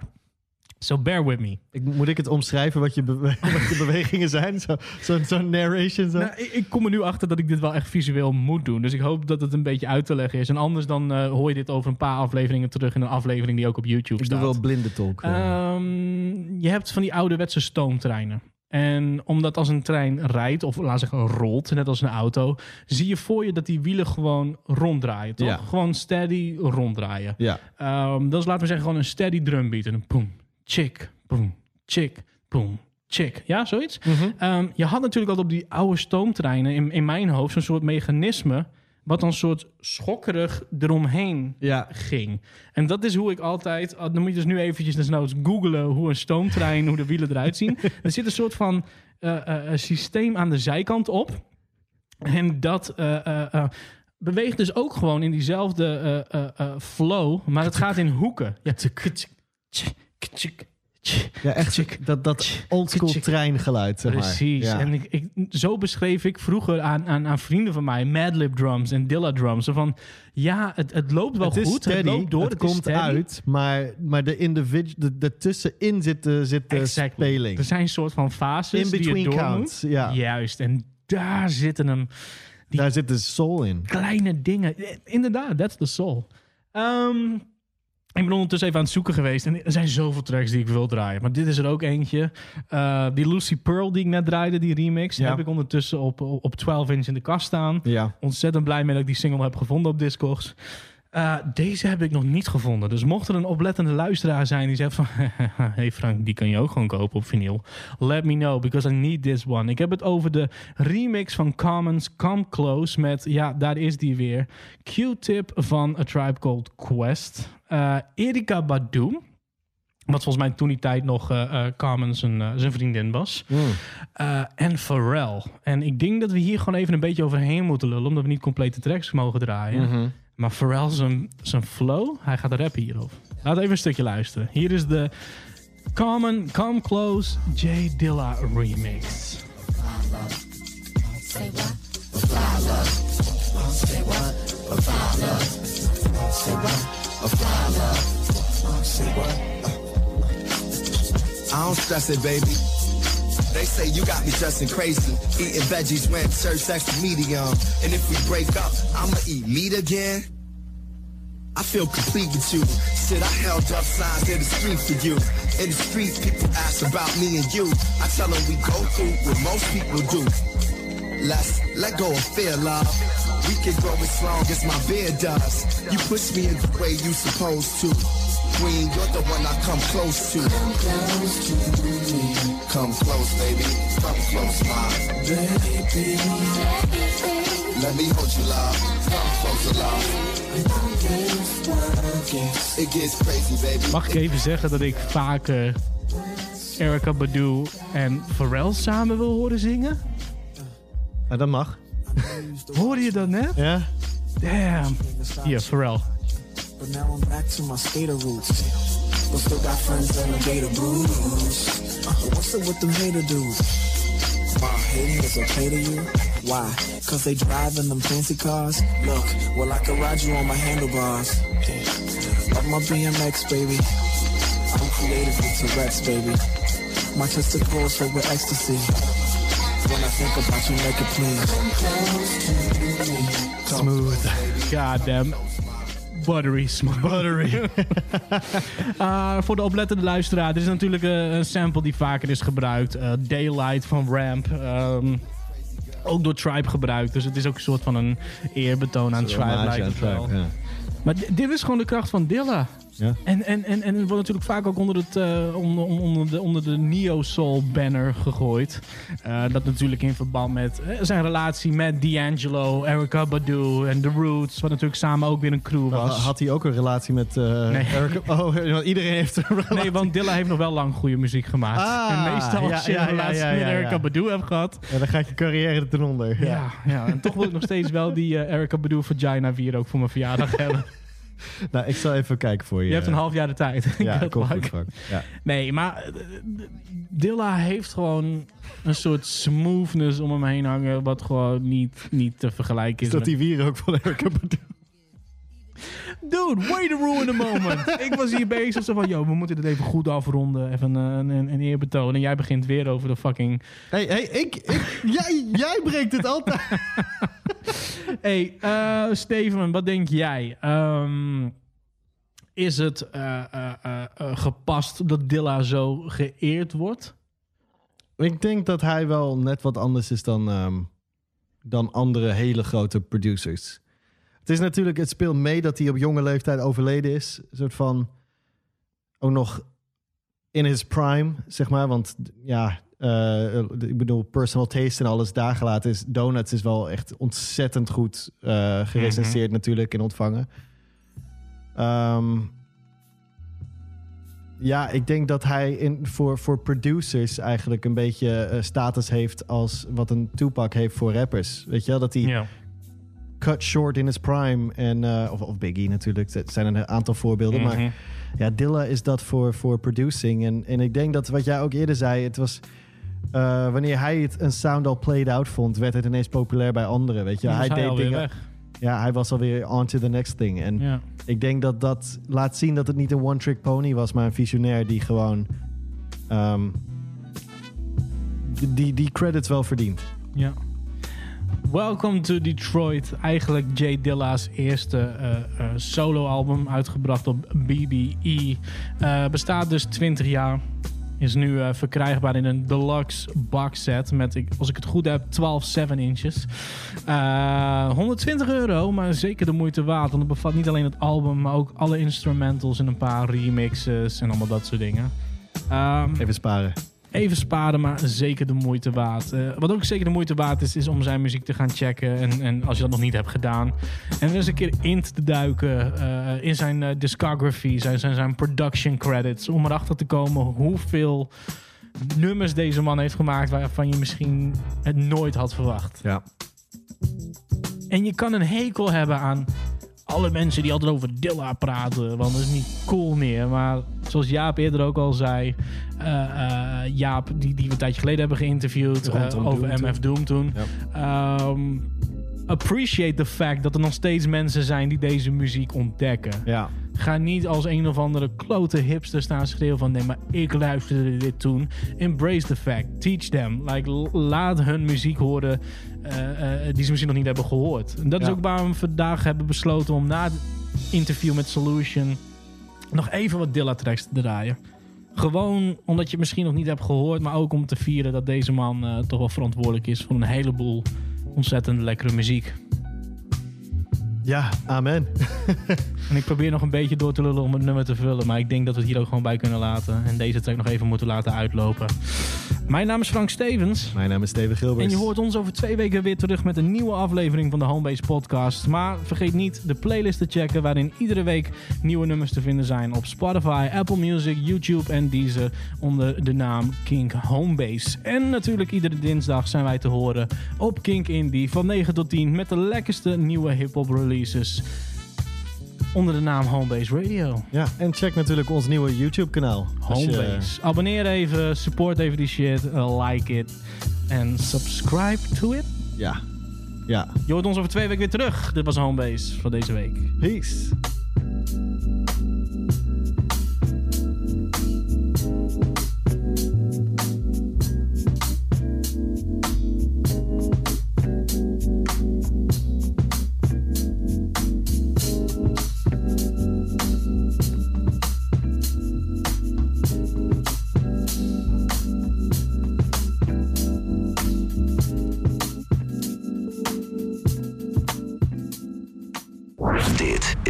So bear with me.
Ik, moet ik het omschrijven wat je, bewe- wat je bewegingen zijn? Zo'n zo, zo'n narration? Zo?
Nou, ik, ik kom er nu achter dat ik dit wel echt visueel moet doen. Dus ik hoop dat het een beetje uit te leggen is. En anders dan eh, hoor je dit over een paar afleveringen terug in een aflevering die ook op YouTube
ik doe
staat.
wel blinde talk. eh.
Ehm, je hebt van die ouderwetse stoomtreinen. En omdat als een trein rijdt, of laat zeggen rolt, net als een auto, zie je voor je dat die wielen gewoon ronddraaien, toch?
Ja.
Gewoon steady ronddraaien.
ja.
Ehm, dat is, laten we zeggen, gewoon een steady drumbeat. En een boom, chick, boom, chick, boom, chick. Ja, zoiets. Ehm, je had natuurlijk altijd op die oude stoomtreinen, in, in mijn hoofd, zo'n soort mechanisme, wat dan soort schokkerig eromheen
Ja.
ging. En dat is hoe ik altijd... ah, Dan moet je dus nu eventjes desnoods googlen hoe een stoomtrein, hoe de wielen eruit zien. Er zit een soort van eh, eh, eh, systeem aan de zijkant op. En dat beweegt dus ook gewoon in diezelfde flow, maar het gaat in hoeken. Ja,
ja, echt dat, dat oldschool treingeluid, zeg maar.
Precies.
Ja.
En ik, ik, zo beschreef ik vroeger aan, aan, aan vrienden van mij Madlib drums en Dilla drums. Zo van, ja, het, het loopt wel
het
goed.
steady,
het loopt door,
het, komt uit, maar, maar de, individu- de, de tussenin zit de, zit de
Exactly.
speling.
Er zijn een soort van fases
In
die je
between
door
counts,
moet.
ja.
Juist. En daar zitten hem
Daar zit de soul in.
kleine dingen. Eh, Inderdaad, that's the soul. Ehm, ik ben ondertussen even aan het zoeken geweest. En er zijn zoveel tracks die ik wil draaien. Maar dit is er ook eentje. Eh, die Lucy Pearl die ik net draaide, die remix.
Ja.
heb ik ondertussen op, op 12 inch in de kast staan.
Ja.
Ontzettend blij mee dat ik die single heb gevonden op Discogs. Eh, deze heb ik nog niet gevonden. Dus mocht er een oplettende luisteraar zijn die zegt van... hey Frank, die kan je ook gewoon kopen op vinyl. Let me know, because I need this one. Ik heb het over de remix van Commons Come Close met... Ja, daar is die weer. Q-tip van A Tribe Called Quest. Eh Erika Badu. Wat volgens mij toen die tijd nog eh eh, Common zijn, eh, zijn vriendin was. Eh, en Pharrell. En ik denk dat we hier gewoon even een beetje overheen moeten lullen. Omdat we niet complete tracks mogen draaien. Maar Pharrell zijn, zijn flow, hij gaat rappen hierop. Laten we even een stukje luisteren. Hier is de Common Come Close J Dilla remix.
I don't stress it, baby. They say you got me dressing crazy. Eating veggies when church extra medium. And if we break up, I'ma eat meat again. I feel complete with you. Shit, I held up signs in the street for you. In the streets, people ask about me and you. I tell them we go through what most people do. Let's let go of fear, love. We can grow as long as my beard does. You push me in the way you supposed to. Queen, you're the one I come close to. Come close to me. Come close, baby. Come close, my baby. Let me hold you, love. Come closer, love. It gets crazy, baby.
Mag ik even zeggen dat ik vaker Erica Badu en Pharrell samen wil horen zingen?
Ja, dat mag.
Hoorde je dat net?
Ja?
Damn. Hier, Pharrell.
But now I'm back to my skater roots. But still got friends in the gator blues. Uh, what's up with them hater dudes? Wow, hating is okay to you? Why? Cause they drive in them fancy cars? Look, well I can ride you on my handlebars. Love my BMX, baby. I'm creative with Tourette's, baby. My testicles filled with ecstasy. When I think about you, make it please.
Smooth.
God damn. Buttery smooth.
Buttery.
Uh, voor de oplettende luisteraar, dit is natuurlijk eh, een sample die vaker is gebruikt. Eh, Daylight van Ramp. ehm, ook door Tribe gebruikt. Dus het is ook een soort van een eerbetoon aan Tribe, lijkt het wel.
Ja.
Maar di- dit is gewoon de kracht van Dilla.
Ja.
En, en, en, en het wordt natuurlijk vaak ook onder, het, eh, onder, onder de, onder de Neo-Soul banner gegooid. Eh, dat natuurlijk in verband met eh, zijn relatie met D'Angelo, Erica Badu en The Roots. Wat natuurlijk samen ook weer een crew was.
Had hij ook een relatie met
Nee.
Erica? Oh, want iedereen heeft een relatie.
Nee, want Dilla heeft nog wel lang goede muziek gemaakt.
Ah,
en meestal als je
ja,
een relatie met. Erica Badu hebt gehad.
Ja, dan gaat je carrière ten onder. Ja.
Ja, en toch wil ik nog steeds wel die Erica Badu Vagina 4 ook voor mijn verjaardag hebben.
Nou, ik zal even kijken voor je.
Je hebt een half jaar de tijd.
Ja,
luck.
goed. Ja.
Nee, maar eh, Dilla heeft gewoon een soort smoothness om hem heen hangen... wat gewoon niet, niet te vergelijken is.
Is dat
met-
die wier ook van Erica Badu?
Dude, way to ruin the moment. ik was hier bezig zo van... Yo, we moeten dit even goed afronden. Even eh, een, een, een eerbetoon. En jij begint weer over de fucking...
Hey, hey, ik, ik, jij, jij breekt het altijd.
hey, eh, Steven, wat denk jij? Ehm, is het eh, gepast dat Dilla zo geëerd wordt?
Ik denk dat hij wel net wat anders is dan, ehm, dan andere hele grote producers. Het is natuurlijk, het speelt mee dat hij op jonge leeftijd overleden is. Een soort van, ook nog in his prime, zeg maar. Want ja, eh, ik bedoel, personal taste en alles daar gelaten is. Donuts is wel echt ontzettend goed eh gerecenseerd natuurlijk en ontvangen. Ehm, ja, ik denk dat hij in, voor, voor producers eigenlijk een beetje eh, status heeft als wat een Tupac heeft voor rappers. Weet je wel, dat hij
Ja.
Cut short in his prime. En, eh, of, of Biggie natuurlijk, het zijn een aantal voorbeelden.
Mhm.
Maar ja, Dilla is dat voor, voor producing. En, en ik denk dat wat jij ook eerder zei, het was... eh, wanneer hij het een sound al played out vond, werd het ineens populair bij anderen. Weet je, hij
hij
deed dingen.
weg.
Ja, hij was alweer on to the next thing. En
Ja.
ik denk dat dat laat zien dat het niet een one-trick pony was, maar een visionair die gewoon ehm, die, die credits wel verdient.
Ja. Welcome to Detroit. Eigenlijk Jay Dilla's eerste eh, eh, soloalbum, uitgebracht op BBE. Eh, bestaat dus 20 jaar. Is nu verkrijgbaar in een deluxe box set met, als ik het goed heb, 12 7 inches. Eh, 120 euro, maar zeker de moeite waard. Want het bevat niet alleen het album, maar ook alle instrumentals en een paar remixes en allemaal dat soort dingen. Ehm,
Even sparen.
Even sparen, maar zeker de moeite waard. Eh, wat ook zeker de moeite waard is, is om zijn muziek te gaan checken. En, en als je dat nog niet hebt gedaan. En eens een keer in te duiken eh, in zijn eh, discography, zijn, zijn, zijn production credits. Om erachter te komen hoeveel nummers deze man heeft gemaakt waarvan je misschien het nooit had verwacht.
Ja.
En je kan een hekel hebben aan alle mensen die altijd over Dilla praten. Want dat is niet cool meer. Maar zoals Jaap eerder ook al zei. eh, eh, Jaap, die, die we een tijdje geleden hebben geïnterviewd. eh, over
Doom
MF Doom toen. Ehm, appreciate the fact dat er nog steeds mensen zijn die deze muziek ontdekken.
Ja.
Ga niet als een of andere klote hipster staan schreeuwen van... nee, maar ik luisterde dit toen. Embrace the fact. Teach them. Like, laat hun muziek horen die ze misschien nog niet hebben gehoord. En dat is ook waarom we vandaag hebben besloten om na het interview met Solution... nog even wat Dilla-tracks te draaien. Gewoon omdat je het misschien nog niet hebt gehoord... maar ook om te vieren dat deze man eh, toch wel verantwoordelijk is... voor een heleboel ontzettend lekkere muziek.
Ja, amen.
En ik probeer nog een beetje door te lullen om het nummer te vullen. Maar ik denk dat we het hier ook gewoon bij kunnen laten. En deze track nog even moeten laten uitlopen. Mijn naam is Frank Stevens.
Mijn naam is Steven Gilbert.
En je hoort ons over twee weken weer terug met een nieuwe aflevering van de Homebase Podcast. Maar vergeet niet de playlist te checken waarin iedere week nieuwe nummers te vinden zijn op Spotify, Apple Music, YouTube en Deezer onder de naam Kink Homebase. En natuurlijk iedere dinsdag zijn wij te horen op Kink Indie van 9 tot 10 met de lekkerste nieuwe hip-hop releases onder de naam Homebase Radio.
Ja, en check natuurlijk ons nieuwe YouTube kanaal. Als je-
Homebase. Abonneer even, support even die shit, uh, like it en subscribe to it.
Ja. Ja.
Je hoort ons over twee weken weer terug. Dit was Homebase voor deze week.
Peace.